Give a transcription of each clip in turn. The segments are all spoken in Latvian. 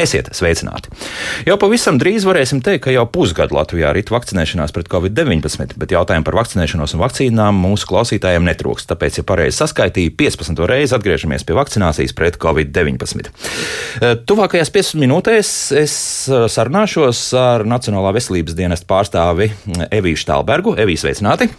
Esiet sveicināti! Jau pavisam drīz varēsim teikt, ka jau pusgadu Latvijā rit vakcinēšanās pret covid-19, bet jautājumu par vakcinēšanos un vakcīnām mūsu klausītājiem netrūks. Tāpēc, ja pareizi saskaitīju, 15. reizi atgriežamies pie vakcinācijas pret covid-19. Eh, tuvākajās 15 minūtēs es eh, sarunāšos ar Nacionālā veselības dienesta pārstāvi Eviju Štālbergu. Eviju sveicināti!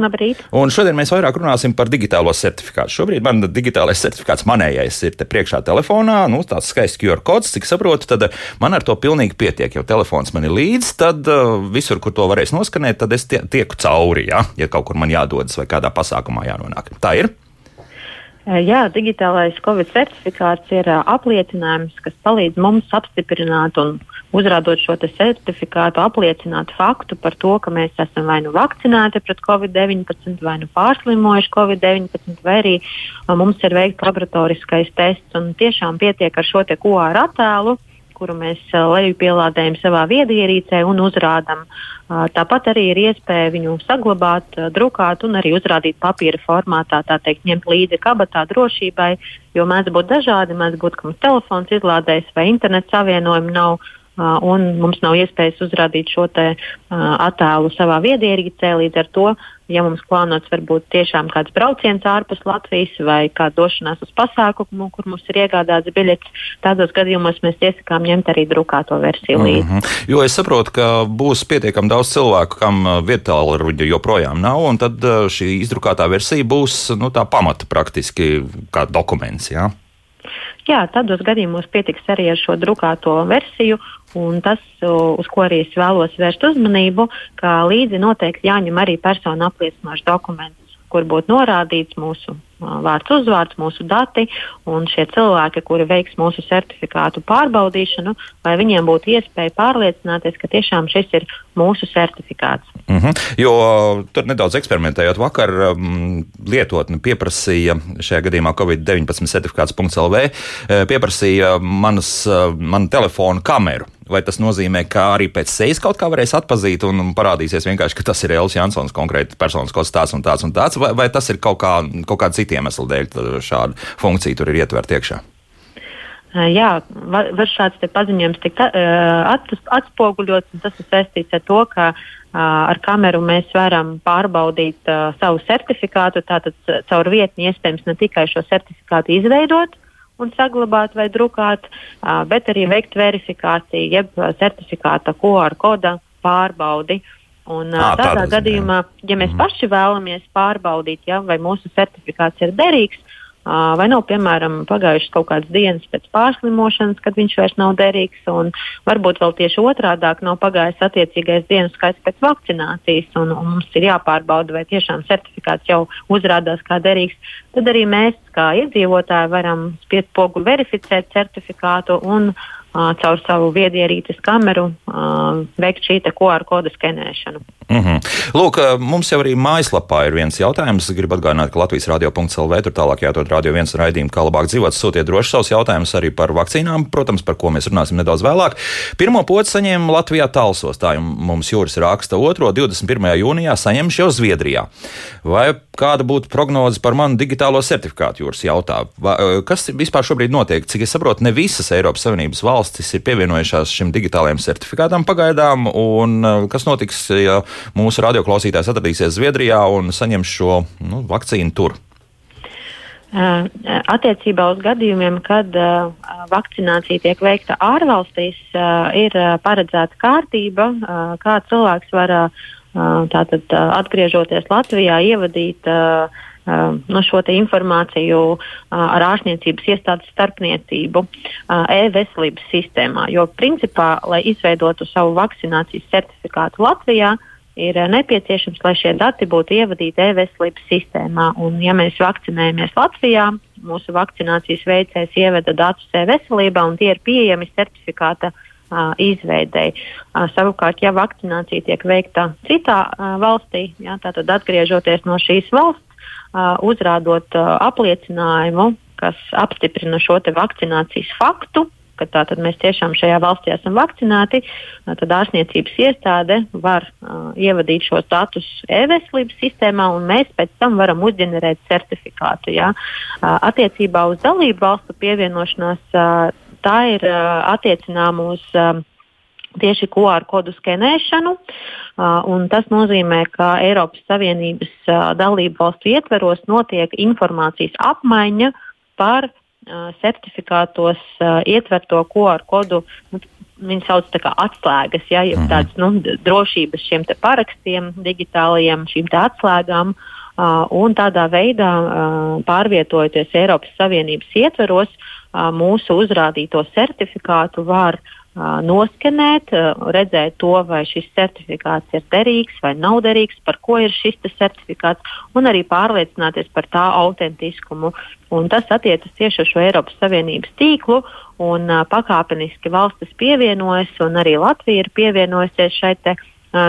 Labrīt. Un šodien mēs vairāk runāsim par digitālo certifikātu. Šobrīd man digitālais certifikāts manējais ir te priekšā telefonā. Nu, tāds skaists QR kods, cik saprotu, tad man ar to pilnīgi pietiek. Jo telefons man ir līdzi, tad uh, visur, kur to varēs noskanēt, tad es tie, tieku cauri, ja, ja kaut kur man jādodas vai kādā pasākumā jānonāk. Tā ir. Jā, digitālais Covid certifikāts ir apliecinājums, kas palīdz mums apstiprināt un uzrādot šo certifikātu, apliecināt faktu par to, ka mēs esam vai nu vakcinēti pret Covid-19, vai nu pārslimojuši Covid-19, vai arī mums ir veikts laboratoriskais tests. Tiešām pietiek ar šo QR attēlu, kuru mēs leju pielādējam savā viedierīcē un uzrādām uh, Tāpat arī ir iespēja viņu saglabāt, drukāt un arī uzrādīt papīra formātā, tā teikt, ņemt līdzi kabatā drošībai, jo mēdz būt dažādi, mēdz būt, ka mums telefons izlādēs vai internets savienojumi nav un mums nav iespējas uzrādīt šo te, attēlu savā viedierīcē. Līdz ar to, ja mums plānots varbūt tiešām kāds brauciens ārpus Latvijas vai kāda došanās uz pasākumu, kur mums ir iegādāts biļets, tādos gadījumos mēs iesakām ņemt arī drukāto versiju līdzi. Mm -hmm. Jo es saprotu, ka būs pietiekami daudz cilvēku, kam vietāluruģi joprojām nav, un tad šī izdrukātā versija būs nu, tā pamata praktiski kā dokuments. Jā? Jā, tādos gadījumos pietiks arī ar šo drukāto versiju, Un tas, uz ko arī es vēlos vērst uzmanību, ka līdzi noteikti jāņem arī personu apliecinošs dokuments, kur būtu norādīts mūsu vārds, uzvārds, mūsu dati, un šie cilvēki, kuri veiks mūsu certifikātu pārbaudīšanu, lai viņiem būtu iespēja pārliecināties, ka tiešām šis ir mūsu certifikāts. Mm -hmm. Jo tur nedaudz eksperimentējot, vakar um, lietotne pieprasīja, šajā gadījumā Covid-19 certifikāts.lv, pieprasīja manas, manu telefonu kameru. Vai tas nozīmē, ka arī pēc sejas kaut kā varēs atpazīt un parādīsies vienkārši, ka tas ir Elvis Jansons, konkrēti kas tāds un tāds un tāds, vai, vai tas ir kaut, kā, kaut kāda cita iemesla dēļ šāda funkcija tur ir ietverta iekšā? Jā, var, var šāds paziņojums tikt atspoguļots, un tas ir saistīts ar to, ka ar kameru mēs varam pārbaudīt savu certifikātu. Tātad caur vietni iespējams ne tikai šo certifikātu izveidot, un saglabāt vai drukāt, bet arī veikt verifikāciju, jeb certifikāta QR koda pārbaudi. Un, à, tādā gadījumā, ja mēs mm. paši vēlamies pārbaudīt, ja, vai mūsu certifikāts ir derīgs, vai nav, piemēram, pagājušas kaut kādas dienas pēc pārslimošanas, kad viņš vairs nav derīgs, un varbūt vēl tieši otrādi nav pagājis attiecīgais dienas skaits pēc vakcinācijas, un, un mums ir jāpārbauda, vai tiešām certifikāts jau uzrādās kā derīgs, tad arī mēs, kā iedzīvotāji, varam spiest pogu verificēt certifikātu un caur savu viedierīces kameru veikt šī QR koda skenēšanu. Mm -hmm. Lūk, mums jau arī mājaslapā ir viens jautājums. Gribu atgādināt, ka Latvijas radio.clv tur tālāk jāatrod radio viens raidījumu, kā labāk dzīvot. Sūtiet droši savus jautājumus arī par vakcīnām, protams, par ko mēs runāsim nedaudz vēlāk. Pirmo pocu saņēma Latvijā tālsos, tā mums jūras raksta. Otro 21. jūnijā saņemšu jau Zviedrijā. Vai kāda būtu prognoze par manu digitālo certifikātu jūras jautā? Vai, kas vispār šobrīd notiek? Cik es saprotu, ne visas Eiropas Savienības valsts valstis ir pievienojušās šim digitālajam certifikātam pagaidām, un uh, kas notiks, ja mūsu radioklausītājs atradīsies Zviedrijā un saņems šo nu, vakcīnu tur? Uh, attiecībā uz gadījumiem, kad uh, vakcinācija tiek veikta ārvalstīs, uh, ir paredzēta kārtība, uh, kā cilvēks var tātad, atgriežoties Latvijā ievadīt uh, Uh, no šo informāciju ar ārstniecības iestādes starpniecību e-veselības sistēmā. Jo principā, lai izveidotu savu vakcinācijas certifikātu Latvijā, ir nepieciešams, lai šie dati būtu ievadīti e-veselības sistēmā. Un, ja mēs vakcinējamies Latvijā, mūsu vakcinācijas veicējs ievada datus e-veselībā un tie ir pieejami certifikāta uh, izveidēji. Uh, savukārt, ja vakcinācija tiek veikta citā uh, valstī, jā, tad atgriežoties no šīs valsts, uzrādot apliecinājumu, kas apstiprina šo vakcinācijas faktu. ka tātad mēs tiešām šajā valstī esam vakcinēti, tad ārstniecības iestāde var uh, ievadīt šos datus e-veselības sistēmā, un mēs pēc tam varam uzģenerēt certifikātu. Ja? Uh, attiecībā uz dalību valstu pievienošanās uh, tā ir uh, attiecināma uz. Uh, tieši QR kodu skenēšanu. Tas nozīmē, ka Eiropas Savienības dalību valstu ietveros notiek informācijas apmaiņa par certifikātos ietverto QR kodu. Nu, Viņi sauc par atslēgas, ja ir mhm. tādas nu, drošības šiem parakstiem, digitālajiem šīm atslēgām. Uh, un tādā veidā, uh, pārvietojoties Eiropas Savienības ietveros, uh, mūsu uzrādīto certifikātu var uh, noskenēt, redzēt to, vai šis certifikāts ir derīgs vai nav derīgs, par ko ir šis certifikāts, un arī pārliecināties par tā autentiskumu. Un tas attiecas tieši uz šo Eiropas Savienības tīklu, un pakāpeniski valstis pievienojas, un arī Latvija ir pievienojusies šai te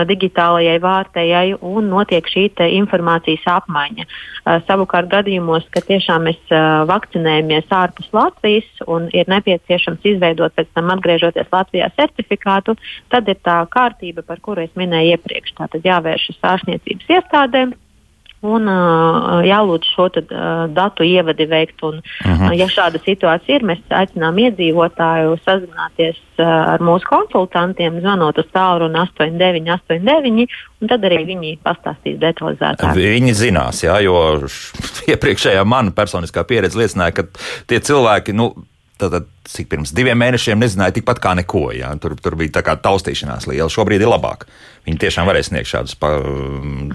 digitālajai vārtējai un notiek šī informācijas apmaiņa. Savukārt gadījumos, kad tiešām mēs vakcinējamies ārpus Latvijas un ir nepieciešams izveidot pēc tam atgriežoties Latvijā certifikātu, tad ir tā kārtība, par kuru es minēju iepriekš. Tātad jāvēršas ārstniecības iestādēm un uh, jālūdz šo tad, uh, datu ievadi veikt. Un, uh -huh. uh, ja šāda situācija ir, mēs aicinām iedzīvotāju sazināties uh, ar mūsu konsultantiem, zvanot uz tālruni 8989, un tad arī viņi pastāstīs detalizētāk. Viņi zinās, jā, jo iepriekšējā mana personiskā pieredze liecināja, ka tie cilvēki. Nu, Tātad, cik pirms diviem mēnešiem nezināja tikpat kā neko. Jā. Tur, tur bija tā kā taustīšanās liela. Šobrīd ir labāk. Viņi tiešām varēs sniegt šādus pa,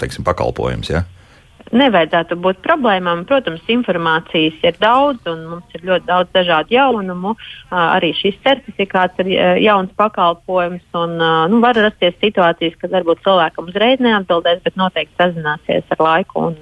teiksim, pakalpojumus. Jā nevajadzētu būt problēmām. Protams, informācijas ir daudz, un mums ir ļoti daudz dažādu jaunumu. Arī šis certifikāts ir jauns pakalpojums, un nu, var rasties situācijas, kad varbūt cilvēkam uzreiz neatbildēs, bet noteikti sazināsies ar laiku un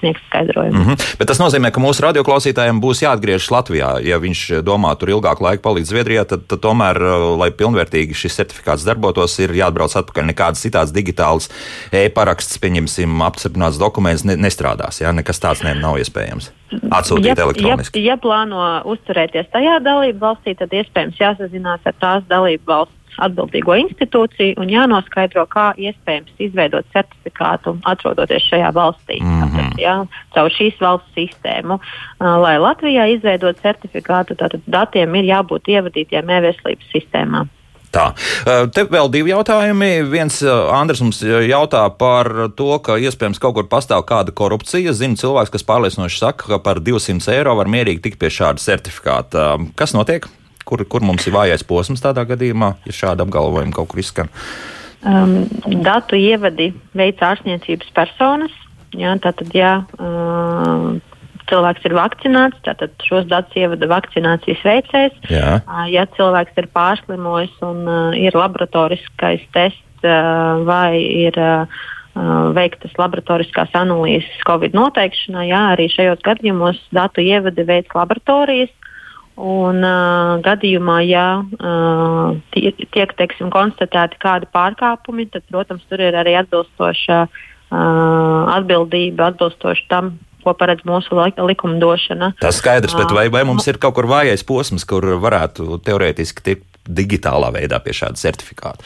sniegs skaidrojumu. Mm -hmm. Bet tas nozīmē, ka mūsu radioklausītājiem būs jāatgriežas Latvijā. Ja viņš domā tur ilgāku laiku palikt Zviedrijā, tad, tad tomēr, lai pilnvērtīgi šis certifikāts darbotos, ir jāatbrauc atpakaļ. Nekādas citādas digitālas e-paraksts, pieņemsim, apstiprināts dokuments ne, nestrādās. Ja? Nekas tāds ne, nav iespējams. Atsūtīt ja, elektroniski. Ja, ja plāno uzturēties tajā dalību valstī, tad iespējams jāsazinās ar tās dalību valsts atbildīgo institūciju un jānoskaidro, kā iespējams izveidot certifikātu, atrodoties šajā valstī. Mm -hmm. Tātad, jā, caur šīs valsts sistēmu. Lai Latvijā izveidot certifikātu, tad datiem ir jābūt ievadītiem e-veselības sistēmā. Tā. Te vēl divi jautājumi. Viens Andris mums jautā par to, ka iespējams kaut kur pastāv kāda korupcija. Zinu cilvēks, kas pārliecinoši saka, ka par 200 eiro var mierīgi tikt pie šāda certifikāta. Kas notiek? Kur, kur mums ir vājais posms tādā gadījumā, ja šāda apgalvojuma kaut kur izskan? Um, datu ievadi veids ārstniecības personas. Jā, tātad, jā, uh, cilvēks ir vakcinēts, tad šos datus ievada vakcinācijas veicējs. Ja cilvēks ir pārslimojis un uh, ir laboratoriskais tests uh, vai ir uh, veiktas laboratoriskās analīzes Covid noteikšanai, jā, arī šajos gadījumos datu ievada veids laboratorijas. Un uh, gadījumā, ja uh, tiek, tiek teiksim, konstatēti kādi pārkāpumi, tad, protams, tur ir arī atbilstoša uh, atbildība, atbilstoši tam, ko paredz mūsu likumdošana. Tas skaidrs, bet vai, vai mums ir kaut kur vājais posms, kur varētu teorētiski tikt digitālā veidā pie šāda certifikāta?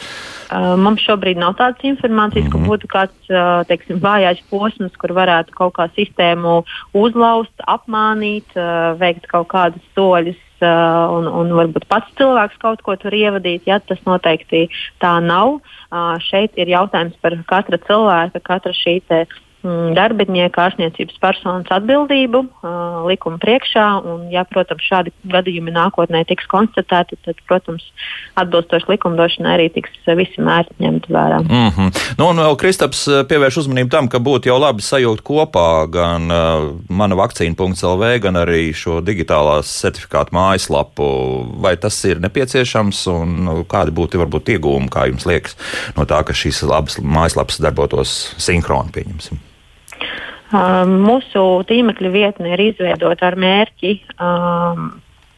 Uh, mums šobrīd nav tādas informācijas, mm -hmm. ka mhm. būtu kāds uh, teiksim, vājais posms, kur varētu kaut kā sistēmu uzlauzt, apmānīt, uh, veikt kaut kādus soļus. Uh, un, un varbūt pats cilvēks kaut ko tur ievadīt, ja tas noteikti tā nav. Uh, šeit ir jautājums par katra cilvēka, katra šī darbinieka ārstniecības personas atbildību uh, likuma priekšā. Un, ja, protams, šādi gadījumi nākotnē tiks konstatēti, tad, protams, atbilstoši likumdošanai arī tiks visi mērķi ņemti vērā. Mm -hmm. nu, un vēl Kristaps pievērš uzmanību tam, ka būtu jau labi sajaukt kopā gan uh, mana vakcīna.lv, gan arī šo digitālās certifikātu mājaslapu. Vai tas ir nepieciešams un nu, kādi būtu varbūt iegūmi, kā jums liekas, no tā, ka šīs abas mājaslapas darbotos sinhroni, pieņemsim? Um, mūsu tīmekļa vietne ir izveidota ar mērķi um,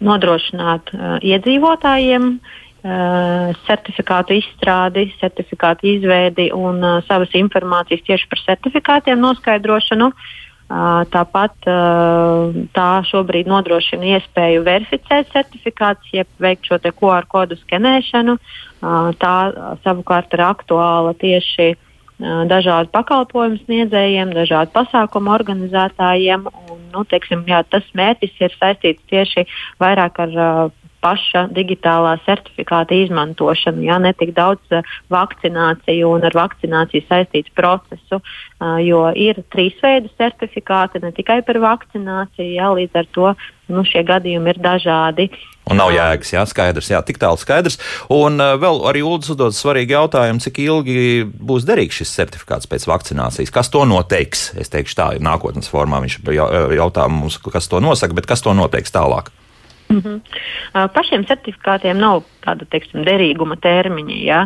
nodrošināt uh, iedzīvotājiem uh, certifikātu izstrādi, certifikātu izveidi un uh, savas informācijas tieši par certifikātiem noskaidrošanu. Tāpat tā šobrīd nodrošina iespēju verificēt certifikātus, jeb veikt šo QR kodu skenēšanu. Tā savukārt ir aktuāla tieši dažādu pakalpojumu sniedzējiem, dažādu pasākumu organizētājiem. Un, nu, teiksim, jā, tas mērķis ir saistīts tieši vairāk ar paša digitālā certifikāta izmantošanu, ja ne tik daudz uh, vakcināciju un ar vakcināciju saistītu procesu, uh, jo ir trīs veidi certifikāti, ne tikai par vakcināciju, ja, līdz ar to nu, šie gadījumi ir dažādi. Un nav jēgas, jā, skaidrs, jā, tik tālu skaidrs. Un uh, vēl arī Ulas uzdod svarīgu jautājumu, cik ilgi būs derīgs šis certifikāts pēc vakcinācijas. Kas to noteiks? Es teikšu tā, nākotnes formā. Viņš jautā mums, kas to nosaka, bet kas to noteiks tālāk? Mm -hmm. pašiem certifikātiem nav tāda teiksim, derīguma termiņa. Ja?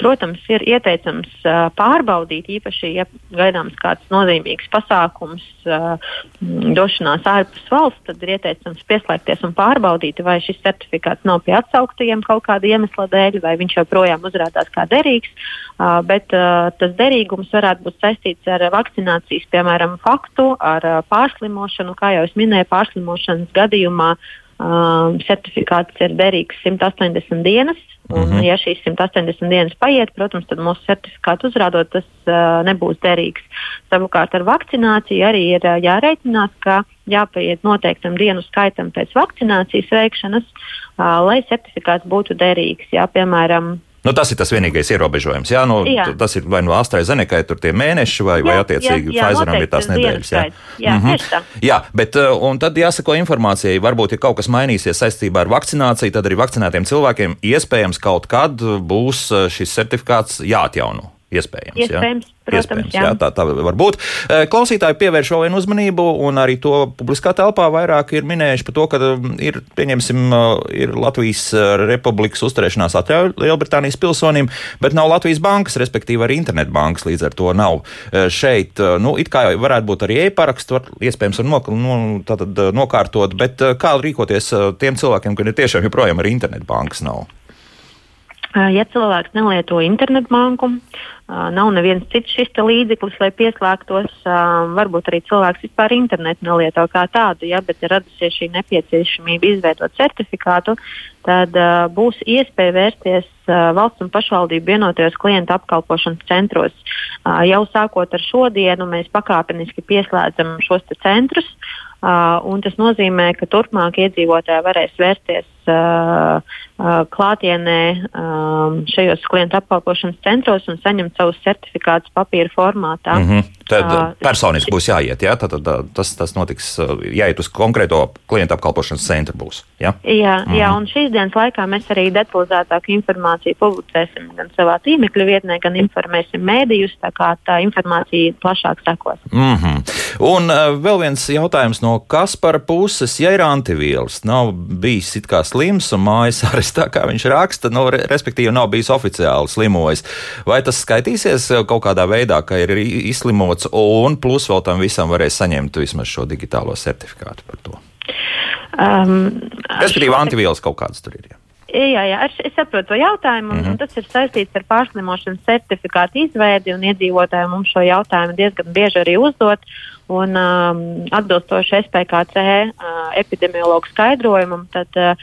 Protams, ir ieteicams pārbaudīt, īpaši, ja gaidāms kāds nozīmīgs pasākums, došanās ārpus valsts, tad ir ieteicams pieslēgties un pārbaudīt, vai šis certifikāts nav pie atsauktiem kaut kāda iemesla dēļ, vai viņš joprojām uzrādās kā derīgs. Bet tas derīgums varētu būt saistīts ar vakcinācijas, piemēram, faktu, ar pārslimošanu, kā jau es minēju, pārslimošanas gadījumā. Um, certifikāts ir derīgs 180 dienas. Un, mhm. -huh. Ja šīs 180 dienas paiet, protams, tad mūsu certifikātu uzrādot, tas uh, nebūs derīgs. Savukārt ar vakcināciju arī ir uh, jāreicinās, ka jāpaiet noteiktam dienu skaitam pēc vakcinācijas veikšanas, uh, lai certifikāts būtu derīgs. Jā, piemēram, Nu, tas ir tas vienīgais ierobežojums. Jā, nu, jā. Tas ir vai nu no AstraZenekai tur tie mēneši, vai, jā, vai attiecīgi Pfizeram ir tās nedēļas. Jā, jā, mm -hmm. jā bet uh, tad jāsako informācijai, varbūt, ja kaut kas mainīsies saistībā ar vakcināciju, tad arī vakcinētiem cilvēkiem iespējams kaut kad būs uh, šis certifikāts jāatjauno. Iespējams. Iespējams, jā. Protams, Iespējams, jā. jā, tā, tā var būt. Klausītāji pievērš vēl vienu uzmanību, un arī to publiskā telpā vairāk ir minējuši par to, ka ir, pieņemsim, ir Latvijas Republikas uzturēšanās atļauja Lielbritānijas pilsonim, bet nav Latvijas bankas, respektīvi arī internetbankas līdz ar to nav. Šeit, nu, it kā varētu būt arī e-paraksts, var iespējams var nok, nu, nokārtot, bet kā rīkoties tiem cilvēkiem, kuriem tiešām joprojām arī internetbankas nav? Ja cilvēks nelieto internetbanku, nav neviens cits šis līdzeklis, lai pieslēgtos, varbūt arī cilvēks vispār internetu nelieto kā tādu, ja, bet ir radusies šī nepieciešamība izveidot certifikātu, tad būs iespēja vērsties valsts un pašvaldību vienotajos klientu apkalpošanas centros. Jau sākot ar šodienu, mēs pakāpeniski pieslēdzam šos centrus. Uh, tas nozīmē, ka turpmāk iedzīvotāji varēs vērsties uh, uh, klātienē um, šajos klientu apkalpošanas centros un saņemt savus certifikātus papīra formātā. Mm -hmm. Tad uh, personiski būs jāiet, jā? Tad, tad, tas, tas notiks, jāiet uz konkrēto klientu apkalpošanas centru. Būs, jā, jā, mm -hmm. jā, un šīs dienas laikā mēs arī detalizētāku informāciju publicēsim gan savā tīmekļa vietnē, gan informēsim mēdījus, tā kā tā informācija plašāk sekos. Mm -hmm. Un uh, vēl viens jautājums no Kaspara puses, ja ir antivielas, nav bijis it kā slims un mājas arestā, kā viņš raksta, nu, re, respektīvi nav bijis oficiāli slimojis. Vai tas skaitīsies kaut kādā veidā, ka ir izslimots un plus vēl tam visam varēs saņemt vismaz šo digitālo certifikātu par to? Um, respektīvi, antivielas kaut kādas tur ir. Jā. Jā, jā, es, es saprotu to jautājumu, un, mm -hmm. un tas ir saistīts ar pārslimošanas certifikātu izveidi, un iedzīvotāji mums šo jautājumu diezgan bieži arī uzdod. Un, um, atbilstoši SPKC uh, epidemiologu skaidrojumam, tad uh,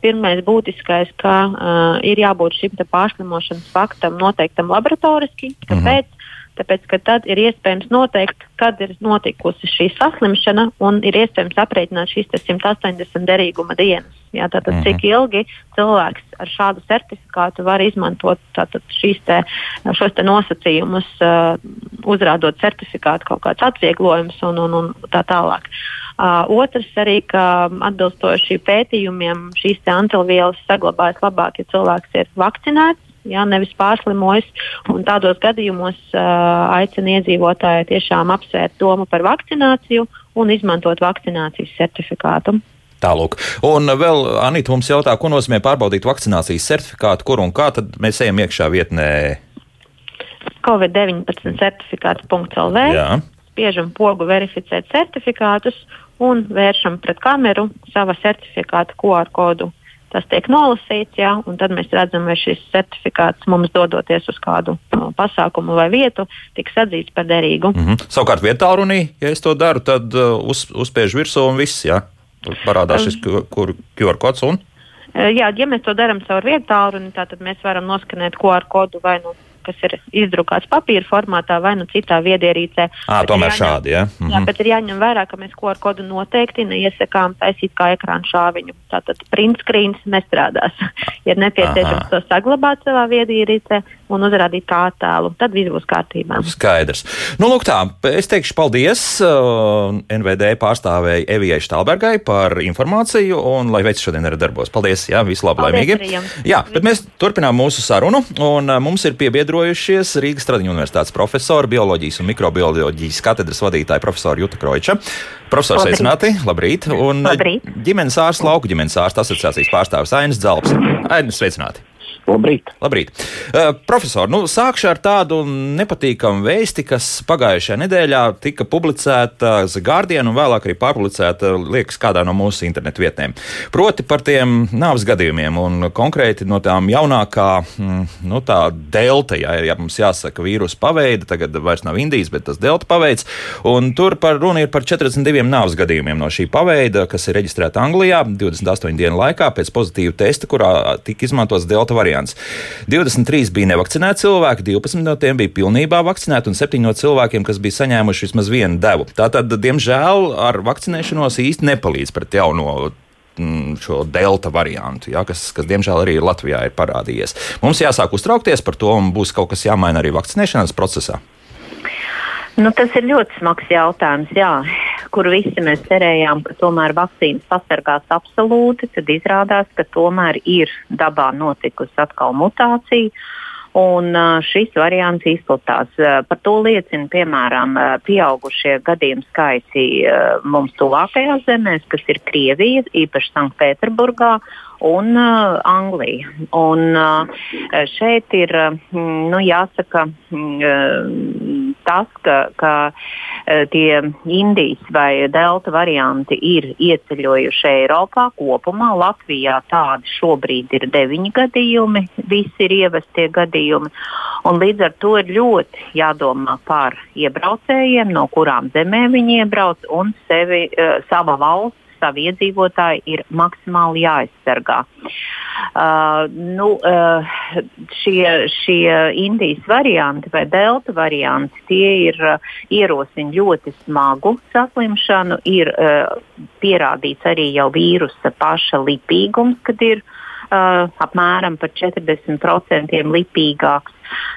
pirmais būtiskais, ka uh, ir jābūt šim pārslimošanas faktam noteiktam laboratoriski. Kāpēc? -hmm. Tāpēc, ka tad ir iespējams noteikt, kad ir notikusi šī saslimšana un ir iespējams aprēķināt šīs 180 derīguma dienas. Jā, tātad, -hmm. cik ilgi cilvēks ar šādu certifikātu var izmantot tātad, te, šos te nosacījumus, uh, uzrādot certifikātu kaut kāds atvieglojums un, un, un tā tālāk. Uh, otrs arī, ka atbilstoši pētījumiem šīs antilvielas saglabājas labāk, ja cilvēks ir vakcinēts ja, nevis pārslimojis. Tādos gadījumos uh, aicina iedzīvotāji tiešām apsvērt domu par vakcināciju un izmantot vakcinācijas certifikātu. Tālūk. Un vēl Anita mums jautā, ko nozīmē pārbaudīt vakcinācijas certifikātu, kur un kā tad mēs ejam iekšā vietnē. Covid-19 certifikāts.lv. Spiežam pogu verificēt certifikātus un vēršam pret kameru sava certifikāta QR kodu tas tiek nolasīts, jā, un tad mēs redzam, vai šis certifikāts mums dodoties uz kādu uh, pasākumu vai vietu, tiks atzīts par derīgu. Mm -hmm. Savukārt, vietā runī, ja es to daru, tad uh, uz, uzspiež virsū un viss, jā, parādās šis QR kods. Un? Jā, ja mēs to darām caur vietālu runi, tad mēs varam noskanēt QR kodu vai nu kas ir izdrukāts papīra formātā vai nu citā viedierīcē. À, tomēr jāņem, šādi, ja? -hmm. Jā, bet ir jāņem vērā, ka mēs QR kodu noteikti neiesakām taisīt kā ekrāna šāviņu. Tātad print screens nestrādās. ir nepieciešams Aha. to saglabāt savā viedierīcē un uzrādīt kā attēlu. Tad viss būs kārtībā. Skaidrs. Nu, lūk tā, es teikšu paldies uh, NVD pārstāvēji Evijai Štālbergai par informāciju un lai veids šodien arī darbos. Paldies, jā, visu labu, laimīgi. Jā, bet mēs turpinām mūsu sarunu un uh, mums ir piebiedrojušies Rīgas Tradiņu universitātes profesori, bioloģijas un mikrobioloģijas katedras vadītāja profesora Juta Kroiča. Profesors, sveicināti! Labrīt! Un labrīt. ģimenes ārsts, lauku ģimenes ārsts asociācijas pārstāvis Ainis Dzalps. Ainis, sveicināti! Labrīt! Labrīt. Uh, profesor, nu, sākšu ar tādu nepatīkamu vēsti, kas pagājušajā nedēļā tika publicēta The Guardian un vēlāk arī pārpublicēta, liekas, kādā no mūsu internetu vietnēm. Proti par tiem nāves gadījumiem un konkrēti no tām jaunākā, mm, nu, tā delta, ja, ja mums jāsaka, vīrusu paveida, tagad vairs nav Indijas, bet tas delta paveids, un tur par runa ir par 42 nāves gadījumiem no šī paveida, kas ir reģistrēta Anglijā 28 dienu laikā pēc pozitīva testa, kurā tika izmantots delta variants variants. 23 bija nevakcinēti cilvēki, 12 no tiem bija pilnībā vakcinēti un 7 no cilvēkiem, kas bija saņēmuši vismaz vienu devu. Tātad, diemžēl, ar vakcinēšanos īsti nepalīdz pret jauno mm, šo delta variantu, ja, kas, kas, diemžēl, arī Latvijā ir parādījies. Mums jāsāk uztraukties par to, un būs kaut kas jāmaina arī vakcinēšanas procesā. Nu, tas ir ļoti smags jautājums, jā, kur visi mēs cerējām, ka tomēr vakcīnas pasargās absolūti. Tad izrādās, ka tomēr ir dabā notikusi atkal mutācija. Un šis variants izplatās. Par to liecina, piemēram, pieaugušie gadījumu skaiti mums tuvākajās zemēs, kas ir Krievija, īpaši Sanktpēterburgā un uh, Anglija. Un, uh, šeit ir mm, nu, jāsaka mm, tas, ka, ka uh, tie Indijas vai Delta varianti ir ieceļojuši Eiropā kopumā. Latvijā tādi šobrīd ir deviņi gadījumi, visi ir ievestie gadījumi. Un līdz ar to ir ļoti jādomā par iebraucējiem, no kurām zemēm viņi iebrauc un sevi, uh, sava valsts savi iedzīvotāji ir maksimāli jāaizsargā. Uh, nu, uh, šie, šie Indijas varianti vai delta varianti, tie ir uh, ierosina ļoti smagu saslimšanu, ir uh, pierādīts arī jau vīrusa paša lipīgums, kad ir uh, apmēram par 40% lipīgāks.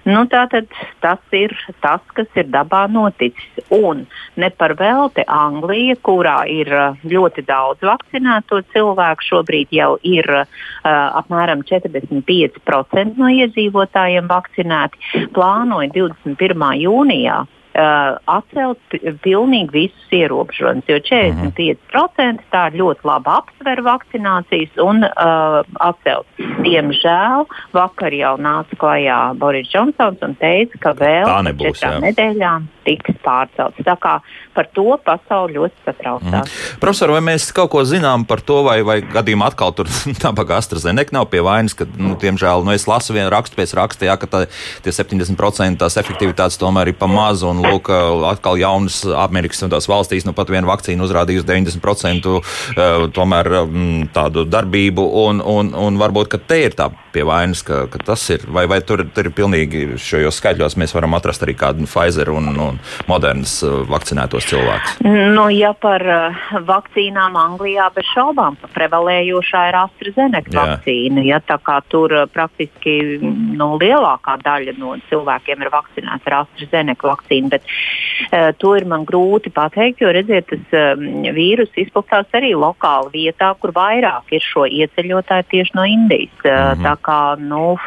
Nu, tātad tas ir tas, kas ir dabā noticis. Un ne par velti Anglija, kurā ir uh, ļoti daudz vakcinēto cilvēku, šobrīd jau ir uh, apmēram 45% no iedzīvotājiem vakcinēti, plānoja 21. jūnijā uh, atcelt pilnīgi visus ierobežojumus, jo 45% tā ir ļoti laba apsvera vakcinācijas un uh, atcelt. Diemžēl vakar jau nāca klajā Boris Džonsons un teica, ka vēl četrām nedēļām tiks pārcelts. Tā kā par to pasauli ļoti satraucās. Mm. Profesor, vai mēs kaut ko zinām par to, vai, vai gadījumā atkal tur tā kā AstraZeneca nav pie vainas, ka, nu, diemžēl, nu, es lasu vienu rakstu pēc raksta, jā, ka tā, tie 70% tās efektivitātes tomēr ir pa maz, un, lūk, atkal jaunas Amerikas un tās valstīs, nu, pat viena vakcīna uzrādījusi 90% uh, tomēr um, tādu darbību, un, un, un varbūt, ka te ir tā pie vainas, ka, ka tas ir, vai, vai tur, tur ir pilnīgi šajos skaitļos mēs varam atrast arī kādu Pfizer un, un Modernas uh, vakcinētos cilvēkus? Nu, ja par uh, vakcīnām Anglijā bez šaubām prevalējošā ir AstraZeneca Jā. vakcīna, ja tā tur uh, praktiski nu, lielākā daļa no cilvēkiem ir vakcinēta ar AstraZeneca vakcīnu, bet uh, to ir man grūti pateikt, jo redziet, tas um, vīrus izplatās arī lokāli vietā, kur vairāk ir šo ieceļotāju tieši no Indijas. Mm -hmm kā nu,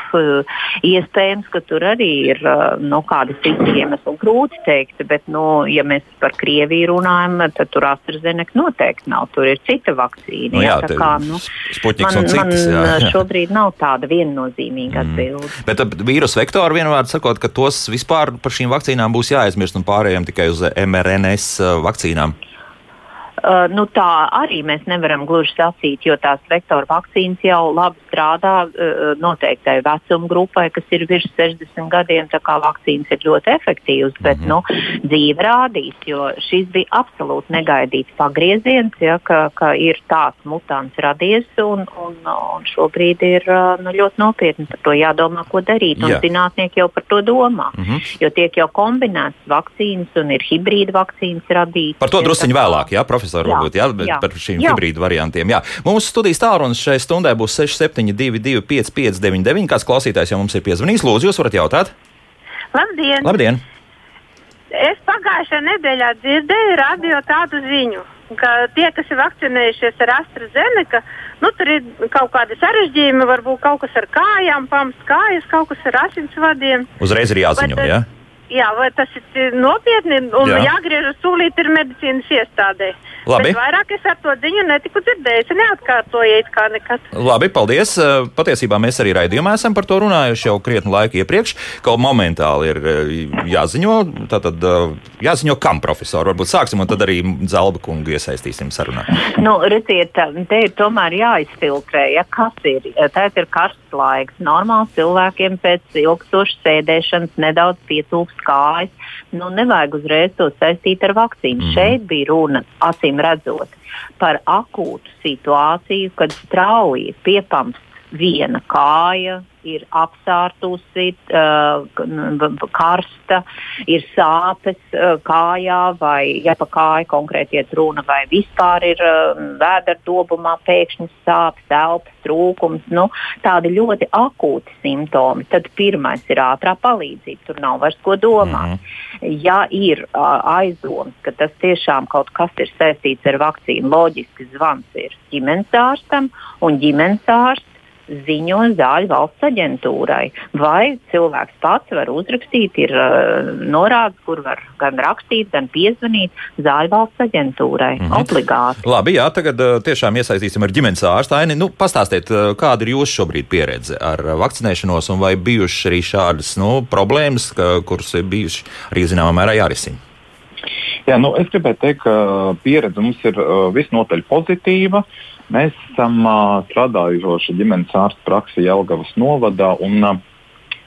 iespējams, ka tur arī ir nu, kādi citi iemesli. Grūti teikt, bet, nu, ja mēs par Krieviju runājam, tad tur AstraZeneca noteikti nav. Tur ir cita vakcīna. Nu, jā, jā, kā, nu, man, citas, man jā, jā. šobrīd nav tāda viennozīmīga mm. atbilde. Mm. Bet vīrusu vektori vienmēr sakot, ka tos vispār par šīm vakcīnām būs jāaizmirst un pārējiem tikai uz mRNS vakcīnām. Uh, nu, tā arī mēs nevaram gluži sacīt, jo tās vektora vakcīnas jau labi strādā uh, noteiktai vecuma grupai, kas ir virs 60 gadiem. Tā kā vakcīnas ir ļoti efektīvas, bet mm -hmm. nu, dzīve rādīs, jo šis bija absolūti negaidīts pagrieziens, ja, ka, ka ir tāds mutants radies un, un, un šobrīd ir uh, nu, ļoti nopietni par to jādomā, ko darīt. Un zinātnieki jau par to domā, mm -hmm. jo tiek jau kombinētas vakcīnas un ir hibrīda vakcīnas radītas. Par to drusciņi vēlāk, jā, profesor profesori, varbūt jā, jā, par šīm jā. hibrīdu variantiem. Jā. Mūsu studijas tālrunis šai stundai būs 6722, 559, kāds klausītājs jau mums ir piezvanījis. Lūdzu, jūs varat jautāt? Labdien! Labdien. Es pagājušajā nedēļā dzirdēju radio tādu ziņu, ka tie, kas ir vakcinējušies ar AstraZeneca, nu, tur ir kaut kādi sarežģījumi, varbūt kaut kas ar kājām, pamats kājas, kaut kas ar asinsvadiem. Uzreiz ir jāziņo, jā? Ja? Jā, vai tas ir nopietni un Jā. jāgriežas tūlīt ir medicīnas iestādē. Labi. Bet vairāk es ar to ziņu netiku dzirdējis. Neatkārtojiet kā nekad. Labi, paldies. Eh, patiesībā mēs arī raidījumā esam par to runājuši jau krietni laiku iepriekš. Kaut momentāli ir eh, jāziņo. Tātad eh, jāziņo, kam profesori. Varbūt sāksim un tad arī Zelba kungu iesaistīsim sarunā. Nu, redziet, te ir tomēr jāizfiltrē, ja kas ir. Tēt ir karsts laiks. Normāli cilvēkiem pēc ilgstošas sēdēšanas nedaudz pietrūkst kājas. Nu, nevajag uzreiz to saistīt ar vakcīnu. Mm. Šeit bija runa, acīm redzot, par akūtu situāciju, kad strauji piepamst viena kāja, ir apsārtusi, uh, karsta, ir sāpes uh, kājā, vai ja pa kāju konkrēti iet runa, vai vispār ir uh, vēderdobumā pēkšņi sāpes, elpas trūkums, nu, tādi ļoti akūti simptomi. Tad pirmais ir ātrā palīdzība, tur nav vairs ko domāt. Mm -hmm. Ja ir uh, aizdoms, ka tas tiešām kaut kas ir saistīts ar vakcīnu, loģiski zvans ir ģimenes ārstam, un ģimenes ārsts ziņo zāļu valsts aģentūrai. Vai cilvēks pats var uzrakstīt, ir uh, norādes, kur var gan rakstīt, gan piezvanīt zāļu valsts aģentūrai. Mm -hmm. Obligāti. Labi, jā, tagad uh, tiešām iesaistīsim ar ģimenes ārstu Aini. Nu, pastāstiet, uh, kāda ir jūsu šobrīd pieredze ar vakcinēšanos un vai bijušas arī šādas nu, problēmas, ka, kuras ir bijušas arī zināmā mērā jārisina? Jā, nu, es gribēju teikt, ka pieredze mums ir uh, visnotaļ pozitīva. Mēs esam uh, strādājuši ģimenes ārsta praksi Jelgavas novadā. Un, uh,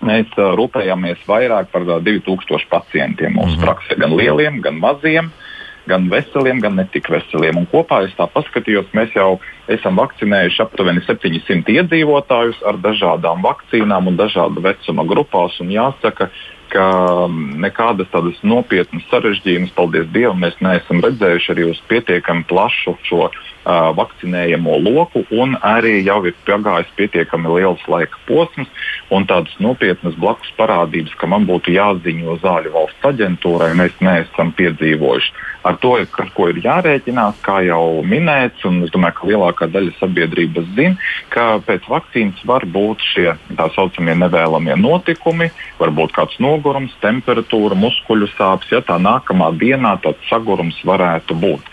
Mēs uh, rūpējamies vairāk par uh, 2000 pacientiem mūsu mm -hmm. praksē, gan lieliem, gan maziem, gan veseliem, gan netik veseliem. Un kopā es tā paskatījos, mēs jau esam vakcinējuši aptuveni 700 iedzīvotājus ar dažādām vakcīnām un dažādu vecuma grupās. Un jāsaka, ka nekādas tādas nopietnas sarežģījumus, paldies Dievam, mēs neesam redzējuši arī uz pietiekami plašu šo uh, vakcinējamo loku, un arī jau ir pagājis pietiekami liels laika posms, un tādas nopietnas blakus parādības, ka man būtu jāziņo zāļu valsts aģentūrai, mēs neesam piedzīvojuši. Ar to, ar ko ir jārēķinās, kā jau minēts, un es domāju, ka lielākā daļa sabiedrības zina, ka pēc vakcīnas var būt šie tā saucamie nevēlamie notikumi, varbūt kāds nogurums, temperatūra, muskuļu sāpes, ja tā nākamā dienā tāds sagurums varētu būt.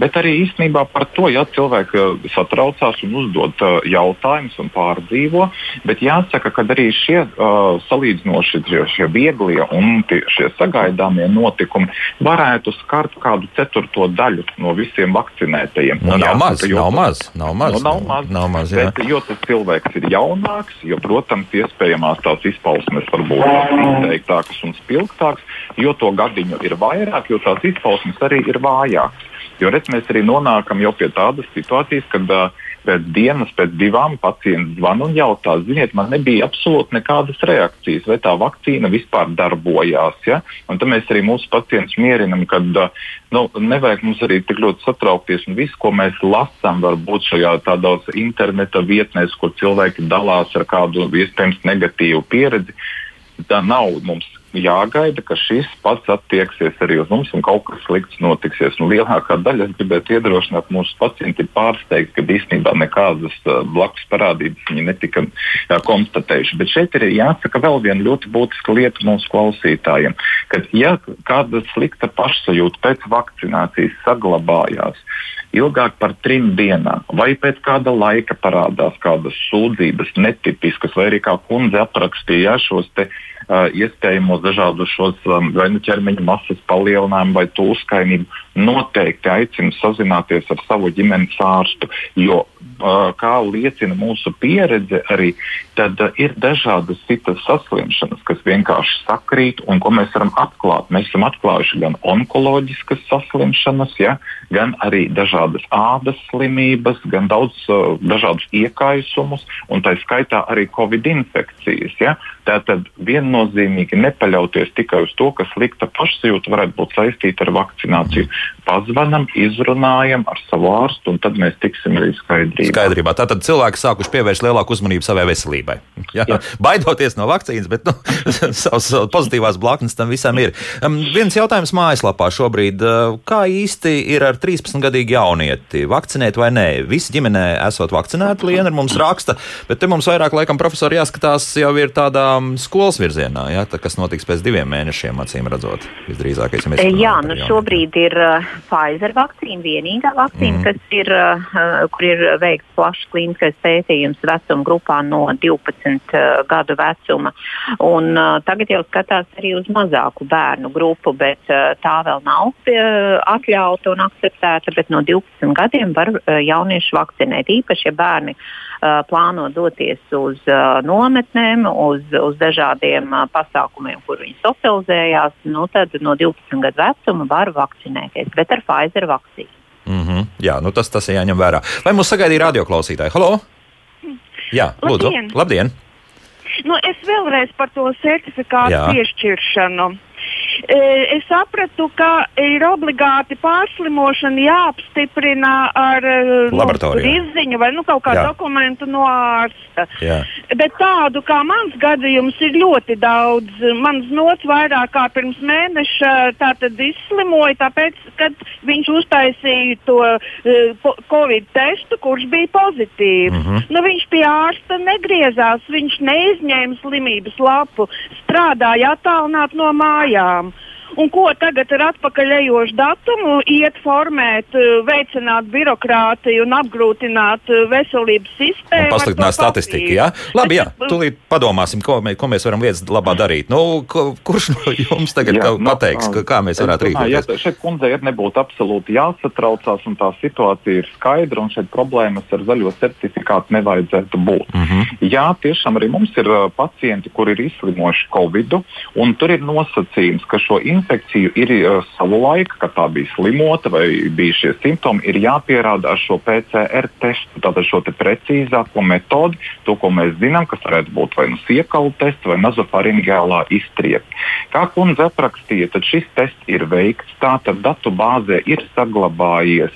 Bet arī īstenībā par to ja cilvēki satraucās un uzdod uh, jautājumus un pārdzīvo, bet jāsaka, ka arī šie uh, salīdzinoši šie, šie vieglie un tie, šie sagaidāmie notikumi varētu skart kādu ceturto daļu no visiem vakcinētajiem. Nu, nav, jāsaka, maz, jo, nav maz, nav maz, nu, nav maz, nav maz bet, jo tas cilvēks ir jaunāks, jo, protams, iespējamās tās izpausmes var būt izteiktākas un spilgtākas, jo to gadiņu ir vairāk, jo tās izpausmes arī ir vājākas. Jo redz, mēs arī nonākam pie tādas situācijas, kad uh, pēc dienas, pēc divām pacients zvana un jautā, ziniet, man nebija absolūti nekādas reakcijas, vai tā vakcīna vispār darbojās. Ja? Un tad mēs arī mūsu pacientus mierinam, ka nu, nevajag mums arī tik ļoti satraukties. Viss, ko mēs lasām, varbūt šajā tādās interneta vietnēs, kur cilvēki dalās ar kādu iespējams negatīvu pieredzi, tā nav mums jāgaida, ka šis pats attieksies arī uz mums un kaut kas slikts notiksies. Nu, lielākā daļa es gribētu iedrošināt mūsu pacienti pārsteigt, ka īstenībā nekādas uh, blakus parādības viņi netika uh, konstatējuši. Bet šeit ir jāsaka vēl viena ļoti būtiska lieta mūsu klausītājiem, ka ja kāda slikta pašsajūta pēc vakcinācijas saglabājās, ilgāk par trim dienām, vai pēc kāda laika parādās kādas sūdzības, netipiskas, vai arī kā kundze aprakstīja šos te, iespējamos dažādus šos vai nu ķermeņa masas palielinājumu vai tūskainību, noteikti aicinu sazināties ar savu ģimenes ārstu. Jo, kā liecina mūsu pieredze, arī tad, ir dažādas citas saslimšanas, kas vienkārši sakrīt un ko mēs varam atklāt. Mēs esam atklājuši gan onkoloģiskas saslimšanas, ja, gan arī dažādas ādas slimības, gan daudz uh, dažādus iekaisumus, un tā skaitā arī covid infekcijas. Ja. Tātad viennozīmīgi nepaļauties tikai uz to, ka slikta pašsajūta varētu būt saistīta ar vakcināciju. Pazvanam, izrunājam ar savu ārstu, un tad mēs tiksim arī skaidrībā. Skaidrībā. Tātad cilvēki sākuši pievērst lielāku uzmanību savai veselībai. Jā, Jā. Baidoties no vakcīnas, bet nu, savas pozitīvās blaknes tam visam ir. Um, viens jautājums mājaslapā šobrīd. Uh, kā īsti ir ar 13-gadīgu jaunieti? Vakcinēt vai nē? Visi ģimenē esot vakcinēti, Liena mums raksta, bet te mums vairāk laikam profesori jāskatās jau ir tādā um, skolas virzienā, ja, tā, kas notiks pēc diviem mēnešiem, acīm redzot. Visdrīzākais, ja Jā, nu šobrīd ir uh, Pfizer vakcīna, vienīgā vakcīna, mm. kas ir, uh, kur ir veikts plašs klīniskais pētījums vecuma grupā no 12 uh, gadu vecuma. Un, uh, tagad jau skatās arī uz mazāku bērnu grupu, bet uh, tā vēl nav uh, atļauta un akceptēta. Bet no 12 gadiem var uh, jaunieši vakcinēt, īpaši ja bērni uh, plāno doties uz nometnēm, uz, uz dažādiem pasākumiem, kur viņi socializējās. Nu, tad no 12 gadu vecuma var vakcinēties, bet ar Pfizer vakcīnu. Mm -hmm. Jā, nu tas, tas ir jāņem vērā. Vai mums sagaidīja radioklausītāji? Halo! Jā, lūdzu! Labdien! Labdien. Nu, es vēlreiz par to certifikātu piešķiršanu. E, Es sapratu, ka ir obligāti pārslimošana jāapstiprina ar e, nu, izziņu vai nu, kaut kādu dokumentu no ārsta. Jā. Bet tādu kā mans gadījums ir ļoti daudz. Mans nots vairāk kā pirms mēneša izslimoja, tāpēc, kad viņš uztaisīja to uh, covid testu, kurš bija pozitīvs. Mm -hmm. nu, viņš pie ārsta negriezās, viņš neizņēma slimības lapu, strādāja attālināt no mājām. Un ko tagad ar atpakaļejošu datumu iet formēt, eh, veicināt birokrātiju un apgrūtināt eh, veselības sistēmu? Pasliktināt statistiku. Jā? Labi, jā, tūlīt padomāsim, ko, mē, ko mēs varam lietas labā darīt. Nu, ko, kurš no jums tagad jā, nu, pateiks, ka, kā mēs varētu rīkoties? Jā, šeit kundzei ir nebūtu absolūti jāsatraucās, un tā situācija ir skaidra, un šeit problēmas ar zaļo certifikātu nevajadzētu būt. Mm -hmm. Jā, tiešām arī mums ir uh, pacienti, kuri ir izslimojuši Covid, un tur ir nosacījums, ka šo infekciju ir uh, savu laiku, kad tā bija slimota vai bija šie simptomi, ir jāpierāda ar šo PCR testu, tātad šo te precīzāko metodi, to, ko mēs zinām, kas varētu būt vai nu siekalu tests vai nazofaringiālā iztrieka. Kā kundze aprakstīja, tad šis tests ir veikts, tātad datu bāzē ir saglabājies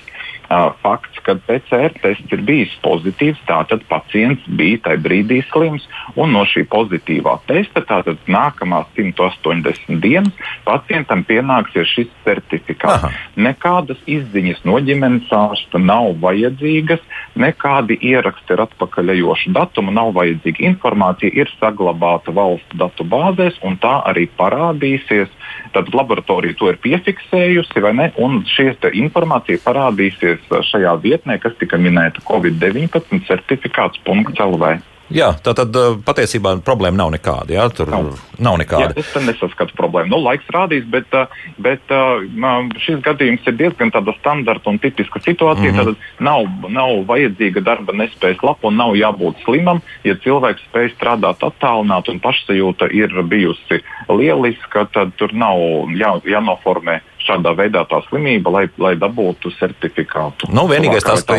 fakts, ka PCR tests ir bijis pozitīvs, tātad pacients bija tajā brīdī slims. Un no šī pozitīvā testa, tātad nākamās 180 dienas, pacientam pienāksies šis certifikāts. Aha. Nekādas izziņas no ģimenes ārsta nav vajadzīgas, nekādi ieraksti ar atpakaļejošu datumu nav vajadzīga. Informācija ir saglabāta valsts datu bāzēs, un tā arī parādīsies. Tad laboratorija to ir piefiksējusi, vai ne? Un šī informācija parādīsies šajā vietnē, kas tika minēta Covid-19 certifikāts.lv. Jā, tā tad uh, patiesībā problēma nav nekāda. Jā, tur nav, Nav. nav Jā, nekāda. es tam nesaskatu problēmu. Nu, laiks rādīs, bet, uh, bet m, šis gadījums ir diezgan tāda standarta un tipiska situācija. Mm. -hmm. Tad nav, nav vajadzīga darba nespējas lapa un nav jābūt slimam. Ja cilvēks spēj strādāt attālināti un pašsajūta ir bijusi lieliska, tad tur nav jā, jānoformē šādā veidā tā slimība, lai, lai dabūtu certifikātu. Nu, vienīgais tas, ka,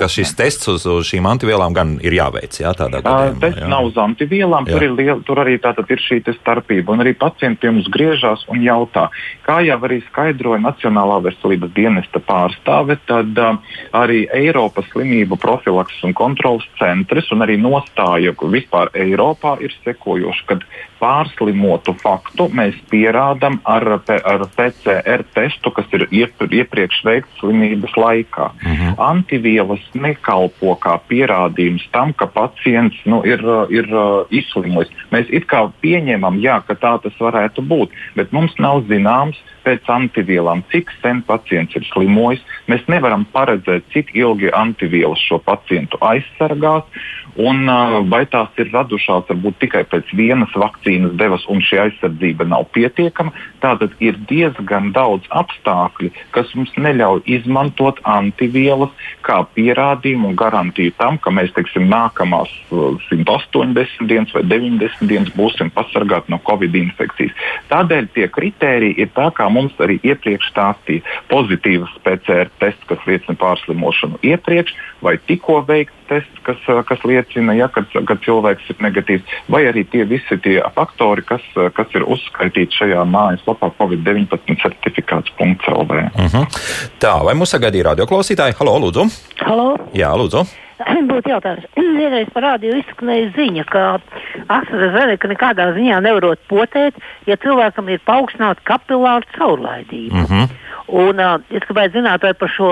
ka šis tests uz, uz šīm antivielām gan ir jāveic. Jā, tādā gadījumā. Tas jā. nav uz antivielām, Jā. tur, ir liel, tur arī tātad ir šī starpība. Un arī pacienti mums griežās un jautā, kā jau arī skaidroja Nacionālā veselības dienesta pārstāve, tad uh, arī Eiropas slimību profilakses un kontrolas centrs un arī nostāja vispār Eiropā ir sekojoša, kad pārslimotu faktu mēs pierādām ar, ar PCR testu, kas ir iep, iepriekš veikts slimības laikā. Mhm. Antivielas nekalpo kā pierādījums tam, ka pacients nu, ir, uh, ir uh, izslimojis. Mēs it kā pieņemam, jā, ka tā tas varētu būt, bet mums nav zināms, pēc antivielām, cik sen pacients ir slimojis. Mēs nevaram paredzēt, cik ilgi antivielas šo pacientu aizsargās. Un, uh, vai tās ir radušās varbūt tikai pēc vienas vakcīnas devas, un šī aizsardzība nav pietiekama? Tātad ir diezgan daudz apstākļu, kas mums neļauj izmantot antivielas kā pierādījumu un garantiju tam, ka mēs teiksim, nākamās 180 dienas vai 90 dienas būsim pasargāti no covid infekcijas. Tādēļ tie kriteriji ir tā, kā mums arī iepriekš stāstīja. Pozitīvs PCR tests, kas liecina pārslimošanu iepriekš, vai tikko veikts tests, kas, kas liecina, ja, kad, kad cilvēks ir negatīvs, vai arī tie visi tie faktori, kas, kas ir uzskaitīti šajā mājaslapā COVID-19 certifikāts.lv. Uh -huh. Tā, vai mūsu sagaidīja radioklausītāji? Halo, lūdzu! Halo! Jā, lūdzu! Būtu jautājums. Vienreiz parādīja izskanēja ziņa, ka AstraZeneca nekādā ziņā nevarot potēt, ja cilvēkam ir paaugstināta kapilāra caurlaidība. Uh -huh. Un, uh, es gribētu zināt, vai par šo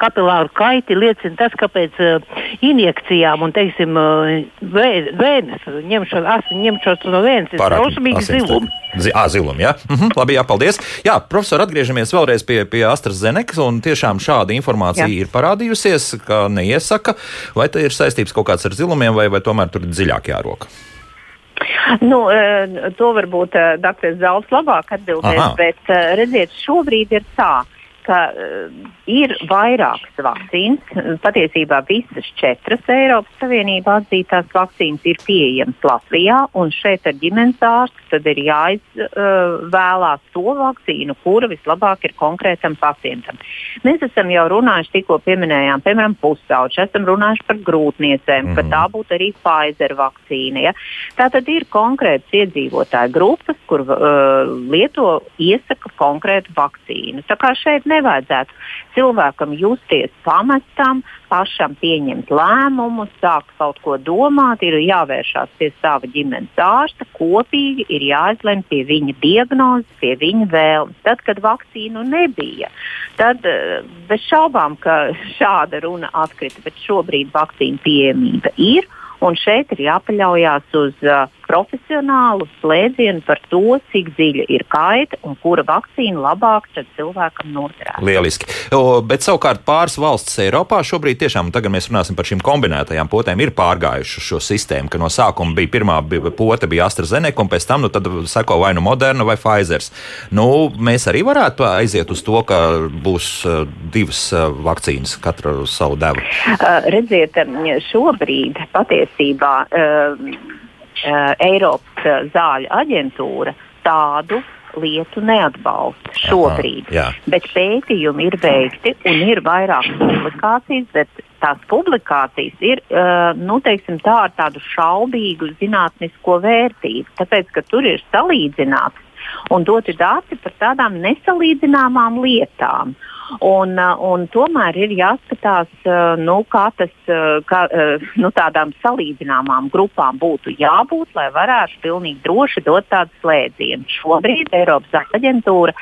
kapilāru kaiti liecina tas, ka pēc uh, injekcijām un, teiksim, uh, vē, vēnes ņemšot, asiņu ņemšot no vēnes, ir drausmīgi zilumi. Zi à, zilumi, jā. Mhm, labi, jā, paldies. Jā, profesor, atgriežamies vēlreiz pie, pie AstraZeneca, un tiešām šāda informācija jā. ir parādījusies, ka neiesaka, vai tā ir saistības kaut kāds ar zilumiem, vai, vai tomēr tur dziļāk jāroka. Nu, to varbūt Dārts Zalts labāk atbildēs, Aha. bet redziet, šobrīd ir tā, ka uh, ir vairākas vakcīnas. Patiesībā visas četras Eiropas Savienībā atzītās vakcīnas ir pieejamas Latvijā, un šeit ar ģimenes ārstu ir jāizvēlās uh, to vakcīnu, kura vislabāk ir konkrētam pacientam. Mēs esam jau runājuši, tikko pieminējām, piemēram, pusauģi, esam runājuši par grūtniecēm, mm -hmm. ka tā būtu arī Pfizer vakcīna. Ja? Tā tad ir konkrētas iedzīvotāju grupas, kur uh, lieto iesaka konkrētu vakcīnu. Tā kā šeit nevajadzētu cilvēkam justies pamestam, pašam pieņemt lēmumus, sākt kaut ko domāt, ir jāvēršās pie sava ģimenes ārsta, kopīgi ir jāizlemj pie viņa diagnozes, pie viņa vēlmes. Tad, kad vakcīnu nebija, tad eh, bez šaubām, ka šāda runa atkrita, bet šobrīd vakcīna pieejamība ir. Un šeit ir jāpaļaujas uz uh, profesionālu slēdzienu par to, cik dziļa ir kaita un kura vakcīna labāk cilvēkam noderētu. Lieliski. O, bet savukārt pāris valstis Eiropā šobrīd tiešām, tagad mēs runāsim par šīm kombinētajām potēm, ir pārgājušas šo sistēmu, ka no sākuma bija pirmā pote bija AstraZeneca, un pēc tam nu, seko vai nu Moderna vai Pfizer. Nu, mēs arī varētu aiziet uz to, ka būs uh, divas uh, vakcīnas, katra savu devu. Uh, redziet, šobrīd patiesībā. Uh, Eiropas uh, zāļu aģentūra tādu lietu neatbalsta šobrīd. Aha, jā. bet pētījumi ir veikti un ir vairākas publikācijas, bet tās publikācijas ir uh, nu, teiksim, tā, ar tādu šaubīgu zinātnisko vērtību. Tāpēc, ka tur ir salīdzināts un doti dati par tādām nesalīdzināmām lietām. Uh, un tomēr ir jāskatās, uh, nu, kā tas uh, kā, nu, tādām salīdzināmām grupām būtu jābūt, lai varētu pilnīgi droši dot tādu slēdzienu. Šobrīd Eiropas aģentūra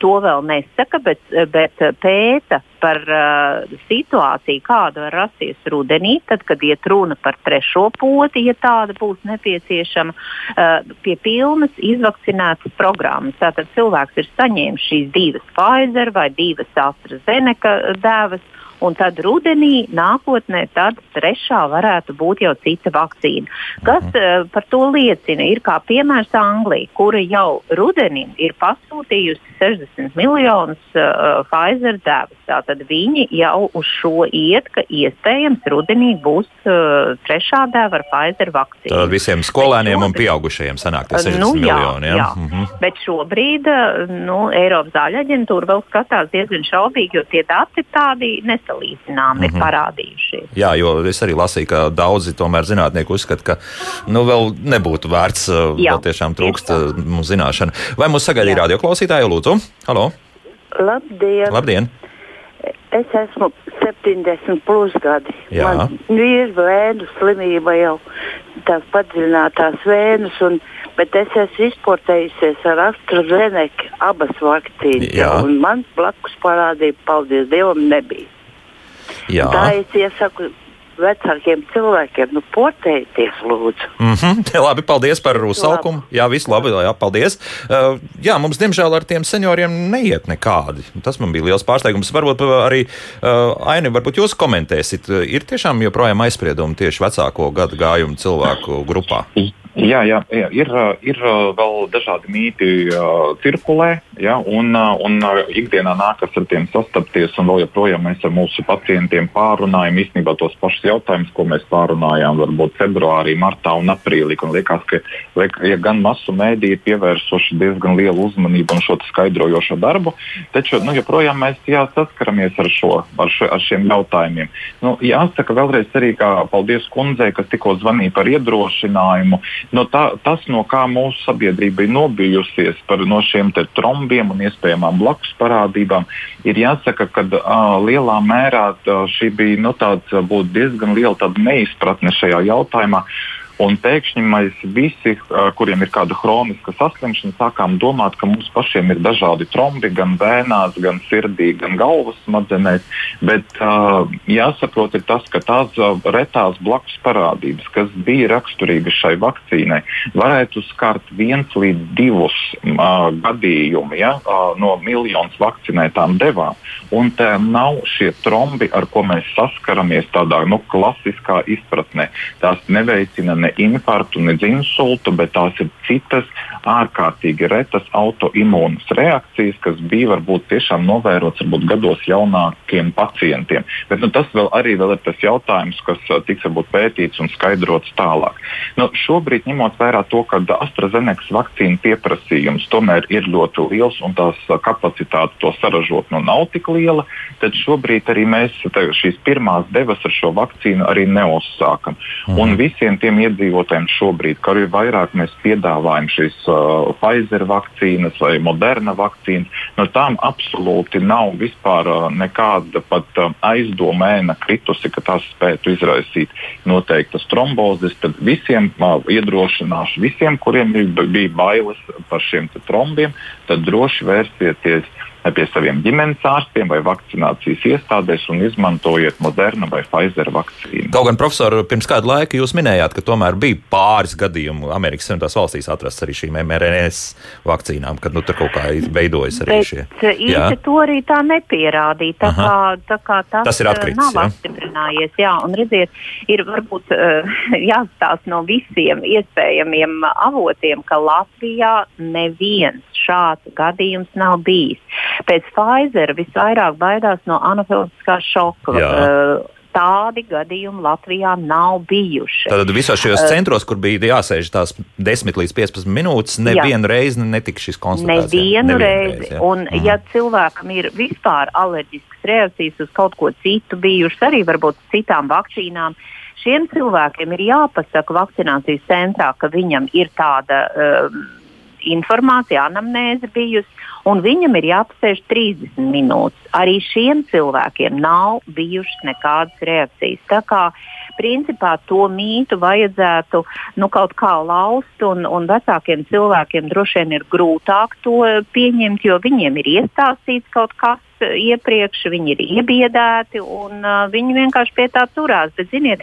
to vēl nesaka, bet, bet pēta par uh, situāciju, kāda var rasties rudenī, tad, kad iet runa par trešo poti, ja tāda būs nepieciešama, uh, pie pilnas izvakcinētas programmas. Tātad cilvēks ir saņēmis šīs divas Pfizer vai divas AstraZeneca dēvas un tad rudenī, nākotnē, tad trešā varētu būt jau cita vakcīna. Kas uh, par to liecina? Ir kā piemērs Anglija, kura jau rudenim ir pasūtījusi 60 miljonus uh, Pfizer devas. Tātad viņi jau uz šo iet, ka iespējams rudenī būs uh, trešā deva ar Pfizer vakcīnu. Tad visiem skolēniem un pieaugušajiem sanāk tie 60 nu, jā, miljoni. Ja? Jā, mm -hmm. bet šobrīd nu, Eiropas zāļu aģentūra vēl skatās diezgan šaubīgi, jo tie dati tādi nesaistās nesalīdzinām mm -hmm. ir parādījušies. Jā, jo es arī lasīju, ka daudzi tomēr zinātnieki uzskata, ka nu, vēl nebūtu vērts, uh, Jā, vēl tiešām trūkst uh, mums zināšanu. Vai mūs sagaidīja radioklausītāji, lūdzu? Halo! Labdien! Labdien. Es esmu 70 plus gadi. Jā. Man ir vēnu slimība jau tās padziļinātās vēnas, un, bet es esmu izportējusies ar AstraZeneca abas vakcīnas. Man blakus parādīja, paldies Dievam, nebija. Jā. Tā es iesaku vecākiem cilvēkiem. Nu, portējieties, lūdzu. Mm -hmm. Labi, paldies par uzsaukumu. Jā, viss labi, jā, paldies. Uh, jā, mums, diemžēl, ar tiem senioriem neiet nekādi. Tas man bija liels pārsteigums. Varbūt arī uh, Aini, varbūt jūs komentēsiet, ir tiešām joprojām aizspriedumi tieši vecāko gadu gājumu cilvēku grupā? Jā, jā, jā ir, ir vēl dažādi mīti uh, cirkulē, ja, un, uh, un uh, ikdienā nākas ar tiem sastapties. Vēl joprojām mēs ar mūsu pacientiem pārunājam īstenībā tos pašus jautājumus, ko mēs pārunājām varbūt februārī, martā un aprīlī. Un liekas, ka liek, ja gan masu mēdī ir pievērsuši diezgan lielu uzmanību un šo skaidrojošo darbu, taču nu, joprojām mēs jā, saskaramies ar, šo, ar, šo, ar šiem jautājumiem. Nu, jāsaka vēlreiz arī, ka paldies kundzei, kas tikko zvanīja par iedrošinājumu no tā, tas, no kā mūsu sabiedrība ir nobijusies par no šiem trombiem un iespējamām blakus parādībām, ir jāsaka, ka uh, lielā mērā uh, šī bija nu, tāds, diezgan liela neizpratne šajā jautājumā. Uh, Un pēkšņi mēs visi, kuriem ir kāda chroniska saslimšana, sākām domāt, ka mums pašiem ir dažādi trombi, gan vēnās, gan sirdī, gan galvas smadzenēs. Bet uh, jāsaprot, tas, ka tās retās blakus parādības, kas bija raksturīgas šai vakcīnai, varētu skart viens līdz divus uh, gadījumus ja, uh, no miljonus vakcinētām devām. Un tā nav šie trombi, ar ko mēs saskaramies tādā nu, klasiskā izpratnē. Tās neveicina ne infarktu, ne insultu, bet tās ir citas ārkārtīgi retas autoimūnas reakcijas, kas bija varbūt tiešām novērots varbūt gados jaunākiem pacientiem. Bet nu, tas vēl arī vēl ir tas jautājums, kas tiks varbūt pētīts un skaidrots tālāk. Nu, šobrīd, ņemot vērā to, ka AstraZeneca vakcīnu pieprasījums tomēr ir ļoti liels un tās kapacitāte to saražot nu, nav tik liela, tad šobrīd arī mēs šīs pirmās devas ar šo vakcīnu arī neuzsākam. Mhm. Un visiem tiem iedzīvotājiem šobrīd, kā arī vairāk mēs piedāvājam šīs uh, Pfizer vakcīnas vai Moderna vakcīnas, no tām absolūti nav vispār uh, nekāda pat uh, aizdoma ēna kritusi, ka tās spētu izraisīt noteiktas trombozes. Tad visiem uh, iedrošināšu, visiem, kuriem bija bailes par šiem trombiem, tad droši vērsieties pie saviem ģimenes ārstiem vai vakcinācijas iestādēs un izmantojiet Moderna vai Pfizer vakcīnu. Kaut gan, profesor, pirms kāda laika jūs minējāt, ka tomēr bija pāris gadījumu Amerikas Savienotās valstīs atrasts arī šīm mRNS vakcīnām, kad nu, tur kaut kā veidojas arī Bet šie. Īsti to arī tā nepierādīja. Tā kā, tā kā tas, tas ir atkritis, nav jā? apstiprinājies. Jā, un redziet, ir varbūt uh, jāstāsta no visiem iespējamiem avotiem, ka Latvijā neviens šāds gadījums nav bijis. Pēc Pfizer visvairāk baidās no anafiliskā šoka. Jā. Uh, Tādi gadījumi Latvijā nav bijuši. Tad visos šajos uh, centros, kur bija jāsēž tās 10 līdz 15 minūtes, nevienu reizi netika šis konstatēts. Nevienu reizi. reizi un, mm. ja cilvēkam ir vispār alerģisks reakcijas uz kaut ko citu bijušas, arī varbūt citām vakcīnām, šiem cilvēkiem ir jāpasaka vakcinācijas centrā, ka viņam ir tāda. Uh, informācija, anamnēze bijusi, un viņam ir jāpasēž 30 minūtes. Arī šiem cilvēkiem nav bijušas nekādas reakcijas. Tā kā principā to mītu vajadzētu nu, kaut kā laust, un, un vecākiem cilvēkiem droši vien ir grūtāk to pieņemt, jo viņiem ir iestāstīts kaut kas iepriekš, viņi ir iebiedēti, un uh, viņi vienkārši pie tā turās. Bet, ziniet,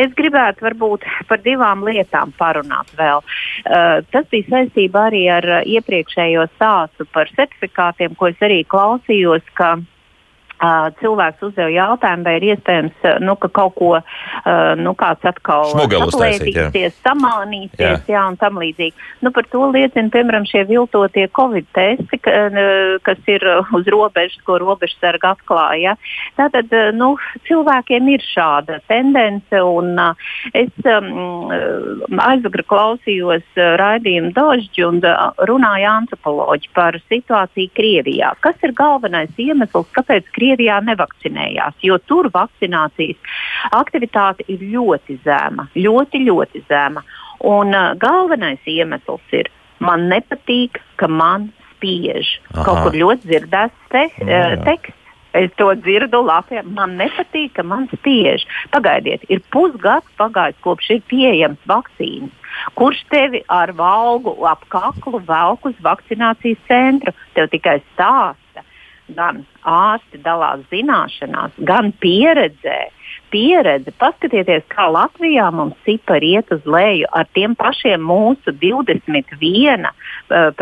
Es gribētu varbūt par divām lietām parunāt vēl. Uh, tas bija saistībā arī ar uh, iepriekšējo stāstu par certifikātiem, ko es arī klausījos, ka cilvēks uzdeva jautājumu, vai ir iespējams, nu, ka kaut ko, nu, kāds atkal saplētīsies, samanīsies, jā. jā, un tam līdzīgi. Nu, par to liecina, piemēram, šie viltotie Covid testi, kas ir uz robežas, ko robežsarga atklāja. Tātad, nu, cilvēkiem ir šāda tendence, un es um, aizvakar klausījos raidījumu Dožģi un runāja antropoloģi par situāciju Krievijā. Kas ir galvenais iemesls, kāpēc Krievija Krievijā nevakcinējās, jo tur vakcinācijas aktivitāte ir ļoti zema, ļoti, ļoti zema. Un uh, galvenais iemesls ir, man nepatīk, ka man spiež. Aha. Kaut kur ļoti dzirdēts te, uh, teksts. Es to dzirdu Latvijā. Man nepatīk, ka man spiež. Pagaidiet, ir pusgads pagājis kopš ir pieejams vakcīnas. Kurš tevi ar valgu ap kaklu velk uz vakcinācijas centru? Tev tikai stāsta gan ārsti dalās zināšanās, gan pieredzē. pieredze, paskatieties, kā Latvijā mums cipari iet uz leju ar tiem pašiem mūsu 21% uh,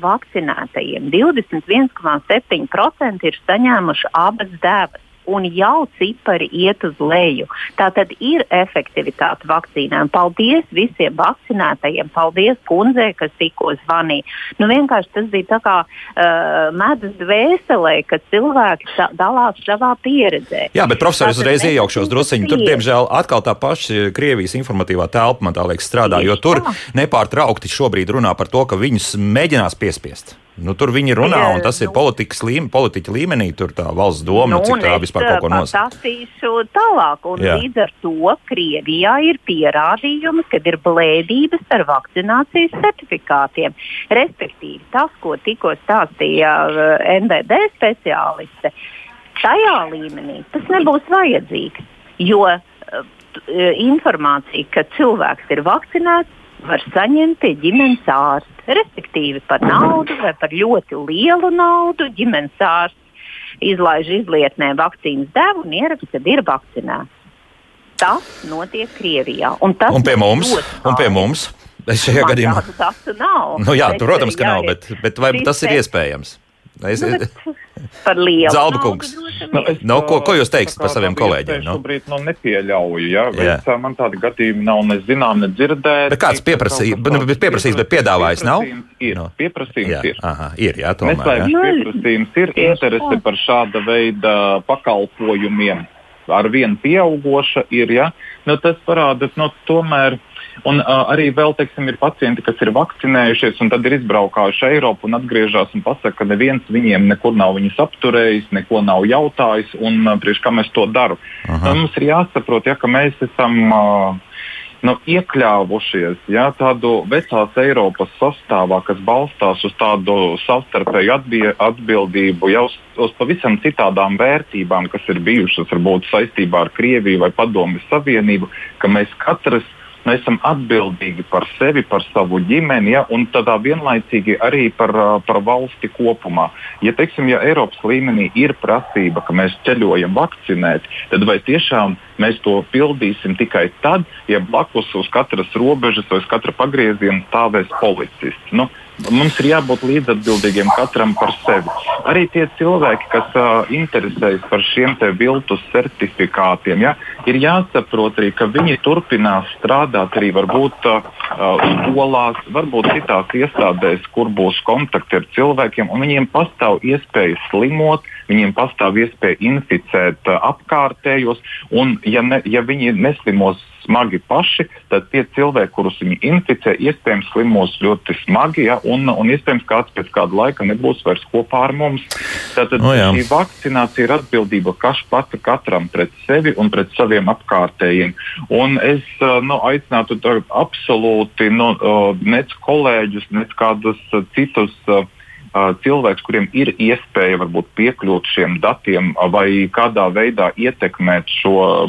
vakcinētajiem. 21,7% ir saņēmuši abas devas un jau cipari iet uz leju. Tā tad ir efektivitāte vakcīnām. Paldies visiem vakcinētajiem, paldies kundzei, kas tikko zvanīja. Nu, vienkārši tas bija tā kā uh, medus dvēselē, ka cilvēki dalās savā pieredzē. Jā, bet profesor, es uzreiz iejaukšos drusciņi. Tur, diemžēl, atkal tā paša Krievijas informatīvā telpa man tā liekas strādā, jo tur nepārtraukti šobrīd runā par to, ka viņus mēģinās piespiest. Nu, tur viņi runā, un tas ir politikas līmenī, politiķa līmenī, tur tā valsts doma, nu, cik tā vispār kaut ko nosaka. Tas īšu tālāk, un Jā. līdz ar to Krievijā ir pierādījumi, ka ir blēdības ar vakcinācijas certifikātiem. Respektīvi, tas, ko tikko stāstīja eh, NVD speciāliste, tajā līmenī tas nebūs vajadzīgs, jo uh, informācija, ka cilvēks ir vakcinēts, var saņemt pie ģimenes ārsta. Respektīvi par naudu vai par ļoti lielu naudu ģimenes ārsts izlaiž izlietnē vakcīnas devu un ieraksta, ka ir vakcinēts. Tas notiek Krievijā. Un, un pie mums? Un pie mums? Es šajā gadījumā. Tādu nav. Nu, jā, tu, protams, ka nav, bet, bet vai tas ir iespējams? Es, nu, par lielu. Zalba kungs. Nu, es, no, ko, ko jūs teiksiet par saviem kolēģiem? Es no? šobrīd nu, nepieļauju, ja? Bet, man tādi gadījumi nav ne zinām, ne dzirdēti. Bet kāds pieprasīs, bet, bet pieprasīs, bet piedāvājis nav? Ir, no. pieprasījums jā. ir. Aha, ir, jā, tomēr. Neslēpts jā. pieprasījums ir, interese par šāda veida pakalpojumiem ar vienu pieaugoša ir, ja? Nu, tas parāda, nu, tomēr Un uh, arī vēl, teiksim, ir pacienti, kas ir vakcinējušies un tad ir izbraukājuši Eiropu un atgriežas un pasaka, ka neviens viņiem nekur nav viņus apturējis, neko nav jautājis un uh, priekš kā mēs to darām. Mums ir jāsaprot, ja, ka mēs esam. Uh, nu, iekļāvušies ja, tādu vecās Eiropas sastāvā, kas balstās uz tādu savstarpēju atbildību, jau uz, uz pavisam citādām vērtībām, kas ir bijušas varbūt saistībā ar Krieviju vai Padomju Savienību, ka mēs katrs Mēs esam atbildīgi par sevi, par savu ģimeni, ja, un tādā vienlaicīgi arī par, par valsti kopumā. Ja, teiksim, ja Eiropas līmenī ir prasība, ka mēs ceļojam vakcinēt, tad vai tiešām mēs to pildīsim tikai tad, ja blakus uz katras robežas vai uz katra pagrieziena stāvēs policists? Nu, Mums ir jābūt līdzatbildīgiem katram par sevi. Arī tie cilvēki, kas uh, interesējas par šiem viltus certifikātiem, ja, ir jāsaprot arī, ka viņi turpinās strādāt arī varbūt uh, skolās, varbūt citās iestādēs, kur būs kontakti ar cilvēkiem, un viņiem pastāv iespēja slimot, viņiem pastāv iespēja inficēt uh, apkārtējos, un ja, ne, ja viņi neslimos smagi paši, tad tie cilvēki, kurus viņi inficē, iespējams slimos ļoti smagi, ja, un, un iespējams kāds pēc kāda laika nebūs vairs kopā ar mums. Tātad oh, šī vakcinācija ir atbildība pats katram pret sevi un pret saviem apkārtējiem. Un es nu, aicinātu absolūti nu, nec kolēģus, nec kādus citus cilvēks, kuriem ir iespēja varbūt, piekļūt šiem datiem vai kādā veidā ietekmēt šo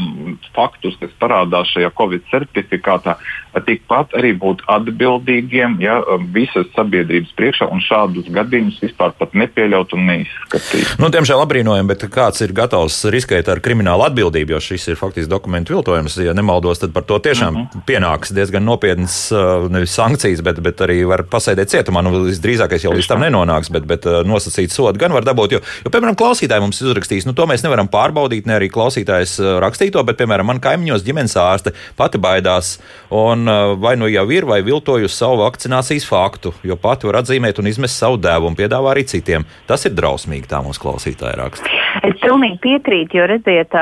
faktus, kas parādās šajā Covid certifikātā, tikpat arī būt atbildīgiem ja, visas sabiedrības priekšā un šādus gadījumus vispār nepieļaut un neizskatīt. Nu, diemžēl apbrīnojam, bet kāds ir gatavs riskēt ar kriminālu atbildību, jo šis ir faktiski dokumentu viltojums. Ja nemaldos, tad par to tiešām mhm. -huh. pienāks diezgan nopietnas nevis sankcijas, bet, bet arī var pasēdēt cietumā. Nu, visdrīzākais jau līdz tam nenonāks, bet, bet nosacīt sodu gan var dabūt. Jo, jo piemēram, klausītāji mums uzrakstīs, nu, to mēs nevaram pārbaudīt, ne arī klausītājs rakstīto, bet, piemēram, man kaimiņos ģimenes ārste pati baidās. Un, uh, vai nu jau ir, vai viltojusi savu vakcinācijas faktu, jo pati var atzīmēt un izmest savu devu un piedāvā arī citiem. Tas ir drausmīgi, tā mums klausītāja raksta. Es pilnīgi piekrītu, jo redziet,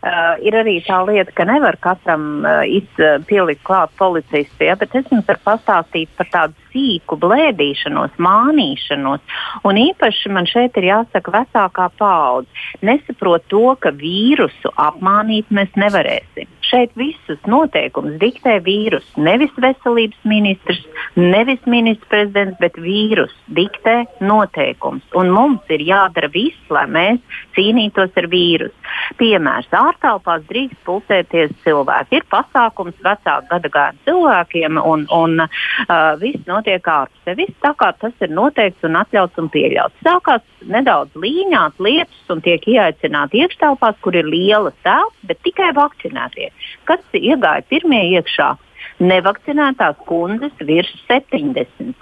uh, ir arī tā lieta, ka nevar katram uh, pielikt klāt policistu, ja, bet es jums varu pastāstīt par tādu sīku blēdīšanos, mānīšanos. Un īpaši man šeit ir jāsaka vecākā paudze. Nesaprot to, ka vīrusu apmānīt mēs nevarēsim šeit visus noteikumus diktē vīrus. Nevis veselības ministrs, nevis ministrs prezidents, bet vīrus diktē noteikums. Un mums ir jādara viss, lai mēs cīnītos ar vīrusu. Piemērs ārtelpās drīkst pulcēties cilvēki. Ir pasākums vecāku gadagājumu cilvēkiem, un, un uh, viss notiek ārpusē. Viss tā kā tas ir noteikts un atļauts un pieļauts. Sākās nedaudz līņāt lietas un tiek ieaicināti iekštelpās, kur ir lielas telpas, bet tikai vakcinētie. Kas iegāja pirmie iekšā? Nevakcinētās kundzes virs 70.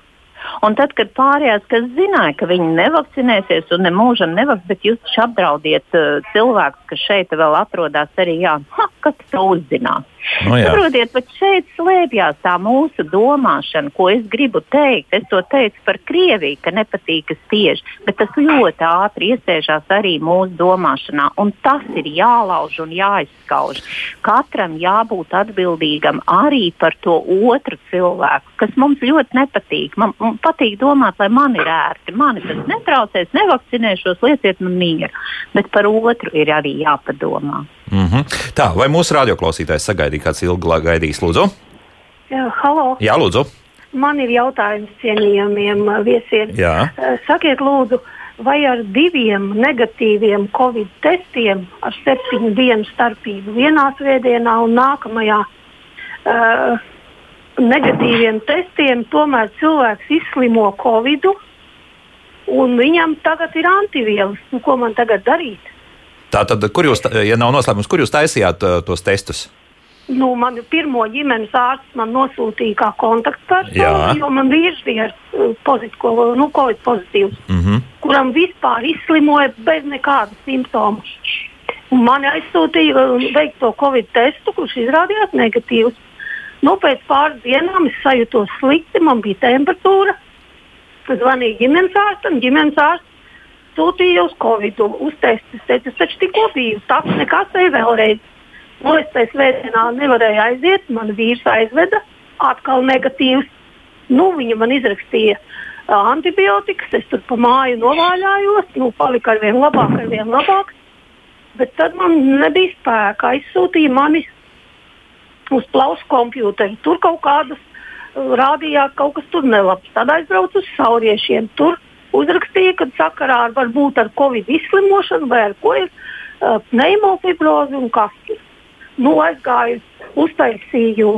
Un tad, kad pārējās, kas zināja, ka viņi nevakcinēsies un ne mūžam nevakcinēsies, bet jūs apdraudiet uh, cilvēkus, kas šeit vēl atrodas arī, jā, ha, kas to uzzinās. Nu, jā. Saprotiet, bet šeit slēpjas tā mūsu domāšana, ko es gribu teikt. Es to teicu par Krieviju, ka nepatīk, ka spiež, bet tas ļoti ātri iesēžās arī mūsu domāšanā. Un tas ir jālauž un jāizskauž. Katram jābūt atbildīgam arī par to otru cilvēku, kas mums ļoti nepatīk. Man, man patīk domāt, lai man ir ērti, mani tas netraucēs, nevakcinēšos, lieciet man mieru. Bet par otru ir arī jāpadomā. Mm -hmm. Tā, vai mūsu radioklausītājs sagaidīja kāds ilgi gaidījis, lūdzu? Jā, halo. Jā, lūdzu. Man ir jautājums cienījamiem uh, viesiem. Jā. Uh, Sakiet, lūdzu, vai ar diviem negatīviem covid testiem ar septiņu dienu starpību vienā svētdienā un nākamajā uh, negatīviem testiem tomēr cilvēks izslimo covid un viņam tagad ir antivielas. Nu, ko man tagad darīt? Tātad, kur jūs, ja nav noslēpums, kur jūs taisījāt uh, tos testus? Nu, man pirmo ģimenes ārsts man nosūtīja kā kontaktpersonu, jo man vīrs bija uh, pozitīvu, nu, covid pozitīvs, Mm -hmm. kuram vispār izslimoja bez nekāda simptoma. Un mani aizsūtīja uh, veikt to covid testu, kurš izrādījās negatīvs. Nu, pēc pāris dienām es sajūtos slikti, man bija temperatūra. Zvanīja ģimenes ārstam, ģimenes ārsts sūtīja uz covid, uz testu. Es teicu, es taču tikko biju, tas nekas te vēlreiz. Nu, es tajā svētdienā nevarēju aiziet, man vīrs aizveda, atkal negatīvs. Nu, viņa man izrakstīja antibiotikas, es tur pa māju novāļājos, nu, palika ar vien labāk, ar vien labāk. Bet tad man nebija spēka, aizsūtīja mani uz plaušu kompjuteru. Tur kaut kādas rādījās, kaut kas tur nelabs. Tad aizbraucu uz sauriešiem. Tur uzrakstīja, ka sakarā ar varbūt ar covid izslimošanu vai ar ko ir uh, pneumofibrozi un kas ir. Nu, aizgāju, uztaisīju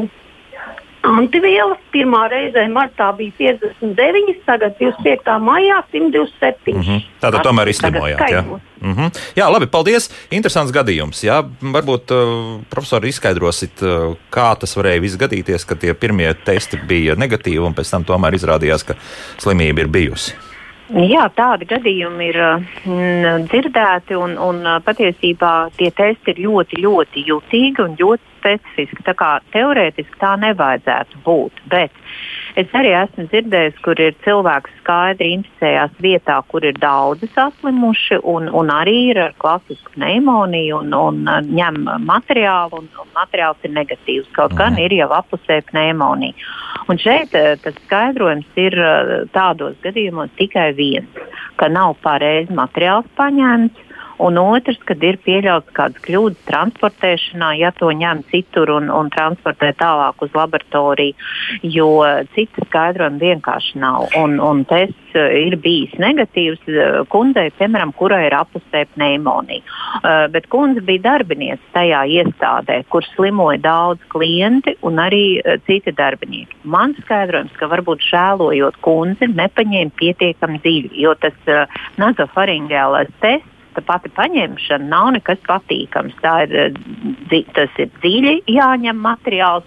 antivielas. Pirmā reize martā bija 59, tagad 25. maijā 127. Mm -hmm. Tātad tomēr izslimojāt. Jā. Mm -hmm. jā, labi, paldies. Interesants gadījums. Jā, varbūt uh, profesori izskaidrosit, uh, kā tas varēja viss gadīties, ka tie pirmie testi bija negatīvi un pēc tam tomēr izrādījās, ka slimība ir bijusi. Jā, tādi gadījumi ir mm, dzirdēti, un, un patiesībā tie testi ir ļoti, ļoti jutīgi un ļoti specifiski. Tā kā teorētiski tā nevajadzētu būt. Bet es arī esmu dzirdējis, kur ir cilvēks skaidri inficējās vietā, kur ir daudzi saslimuši, un, un arī ir ar klasisku pneimoniju, un, un ā, ņem materiālu, un, un materiāls ir negatīvs. Kaut gan ir jau apusē pneimonija. Un šeit ā, tas skaidrojums ir ā, tādos gadījumos tikai viens, ka nav pareizi materiāls paņemts. Un otrs, kad ir pieļauts kādas kļūdas transportēšanā, ja to ņem citur un, un transportē tālāk uz laboratoriju, jo citu skaidrojumu vienkārši nav. Un, un tests eh, ir bijis negatīvs eh, kundzei, piemēram, kurai ir apustē pneimonija. Uh, bet kundze bija darbiniece tajā iestādē, kur slimoja daudz klienti un arī uh, citi darbinieki. Mans skaidrojums, ka varbūt žēlojot kundzi, nepaņēma pietiekami dziļi, jo tas uh, nazofaringēlais tests pati paņemšana nav nekas patīkams. Tā ir, eh, tas ir dziļi jāņem materiāls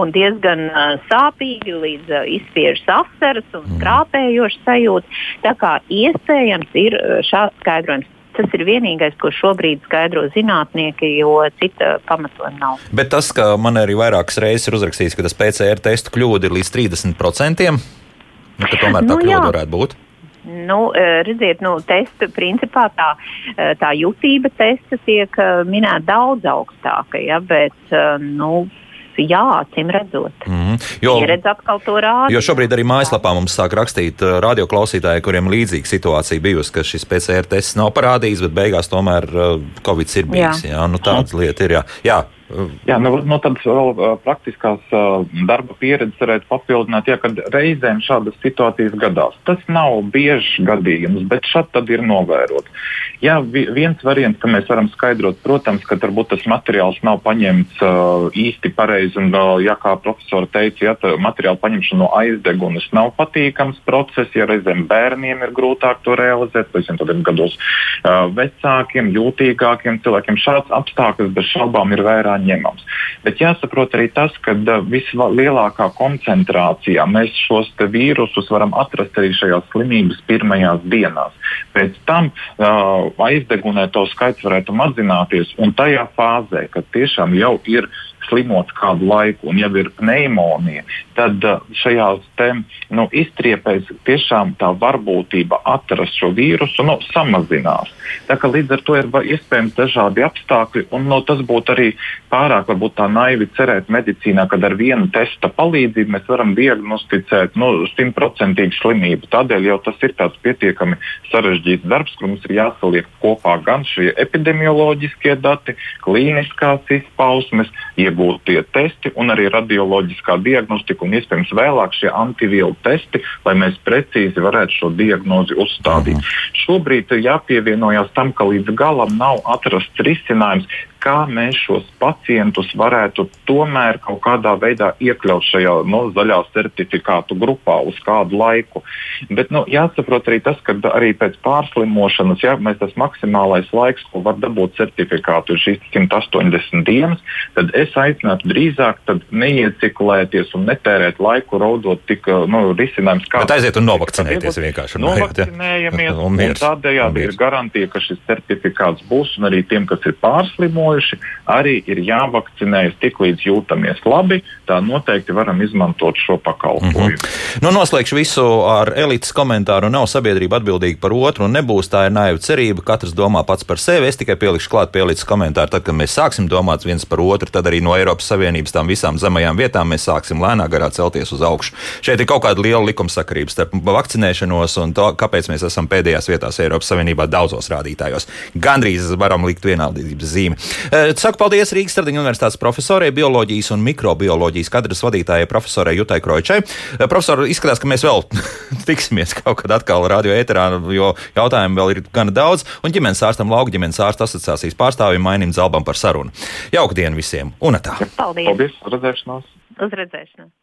un diezgan uh, sāpīgi līdz uh, izspiežas asaras un skrāpējošs sajūta. Tā kā iespējams ir šāds skaidrojums. Tas ir vienīgais, ko šobrīd skaidro zinātnieki, jo cita pamatojuma nav. Bet tas, ka man arī vairākas reizes ir uzrakstīts, ka tas PCR testu kļūda ir līdz 30%, nu, tomēr tā Nu, kļūda jā. varētu būt. Nu, eh, redziet, nu, testa principā tā, eh, tā jutība testa tiek eh, minēta daudz augstāka, ja, bet, nu, jā, acīm redzot. Mm. Jo, Pieredze atkal to rāda. jo šobrīd arī mājaslapā mums sāk rakstīt uh, radioklausītāji, kuriem līdzīga situācija bijusi, ka šis PCR tests nav parādījis, bet beigās tomēr uh, Covid ir bijis. Jā. Jā, nu, tādas lietas ir. Jā. jā, Jā, nu, no tādas vēl uh, praktiskās uh, darba pieredzes varētu papildināt, ja reizēm šādas situācijas gadās. Tas nav biežs gadījums, bet šādi tad ir novērots. Jā, vi, viens variants, ka mēs varam skaidrot, protams, ka varbūt tas materiāls nav paņemts uh, īsti pareizi, un, uh, ja kā profesori teica, ja materiāla paņemšana no aizdegunas nav patīkams process, ja reizēm bērniem ir grūtāk to realizēt, pēc tam gados uh, vecākiem, jūtīgākiem cilvēkiem šāds apstākļus bez šaubām ir vērā ņemams. Bet jāsaprot arī tas, ka vislielākā koncentrācijā mēs šos vīrusus varam atrast arī šajās slimības pirmajās dienās. Pēc tam uh, aizdegunē to skaits varētu mazināties, un tajā fāzē, kad tiešām jau ir slimots kādu laiku un jau ir pneimonija, tad šajās te, nu, iztriepēs tiešām tā varbūtība atrast šo vīrusu nu, samazinās. Tā kā līdz ar to ir iespējams dažādi apstākļi, un no, tas būtu arī pārāk varbūt tā naivi cerēt medicīnā, ka ar vienu testa palīdzību mēs varam diagnosticēt nu, simtprocentīgu slimību. Tādēļ jau tas ir pietiekami sarežģīts darbs, kur mums ir jāsaliek kopā gan šie epidemioloģiskie dati, klīniskās izpausmes, iegūtie testi un arī radioloģiskā diagnostika un iespējams vēlāk šie antivielu testi, lai mēs precīzi varētu šo diagnozi uzstādīt. -huh. Šobrīd jāpievienojas tam, ka līdz galam nav atrasts risinājums, kā mēs šos pacientus varētu tomēr kaut kādā veidā iekļaut šajā no, zaļā certifikātu grupā uz kādu laiku. Bet nu, jāsaprot arī tas, ka arī pēc pārslimošanas, ja mēs tas maksimālais laiks, ko var dabūt certifikātu, ir šīs 180 dienas, tad es aicinātu drīzāk neieciklēties un netērēt laiku raudot tik nu, risinājums, kā. Bet aiziet un novakcinēties vienkārši. Novakcinējamies, un, un tādējādi ir garantija, ka šis certifikāts būs, un arī tiem, kas ir pārslimojuši, noslimojuši, arī ir jāvakcinējas tik līdz jūtamies labi. Tā noteikti varam izmantot šo pakalpojumu. Mm -hmm. nu, noslēgšu visu ar elites komentāru. Nav sabiedrība atbildīga par otru, un nebūs tā ir naiva cerība. Katrs domā pats par sevi. Es tikai pielikšu klāt pie elites komentāru. Tad, kad mēs sāksim domāt viens par otru, tad arī no Eiropas Savienības tām visām zemajām vietām mēs sāksim lēnā garā celties uz augšu. Šeit ir kaut kāda liela likumsakarība starp vakcinēšanos un to, kāpēc mēs esam pēdējās vietās Eiropas Savienībā daudzos rādītājos. Gandrīz varam likt vienādības zīmi. Eh, saku paldies Rīgas Stradiņu universitātes profesorei, bioloģijas un mikrobioloģijas kadras vadītājai profesorai Jutai Kroičai. Eh, profesor, izskatās, ka mēs vēl tiksimies kaut kad atkal radio ēterā, jo jautājumu vēl ir gana daudz, un ģimenes ārstam lauka ģimenes ārsta asociācijas pārstāvim Mainim Zalbam par sarunu. Jauku dienu visiem! Un tā! Paldies! Paldies! Uz redzēšanos! Uz redzēšanos!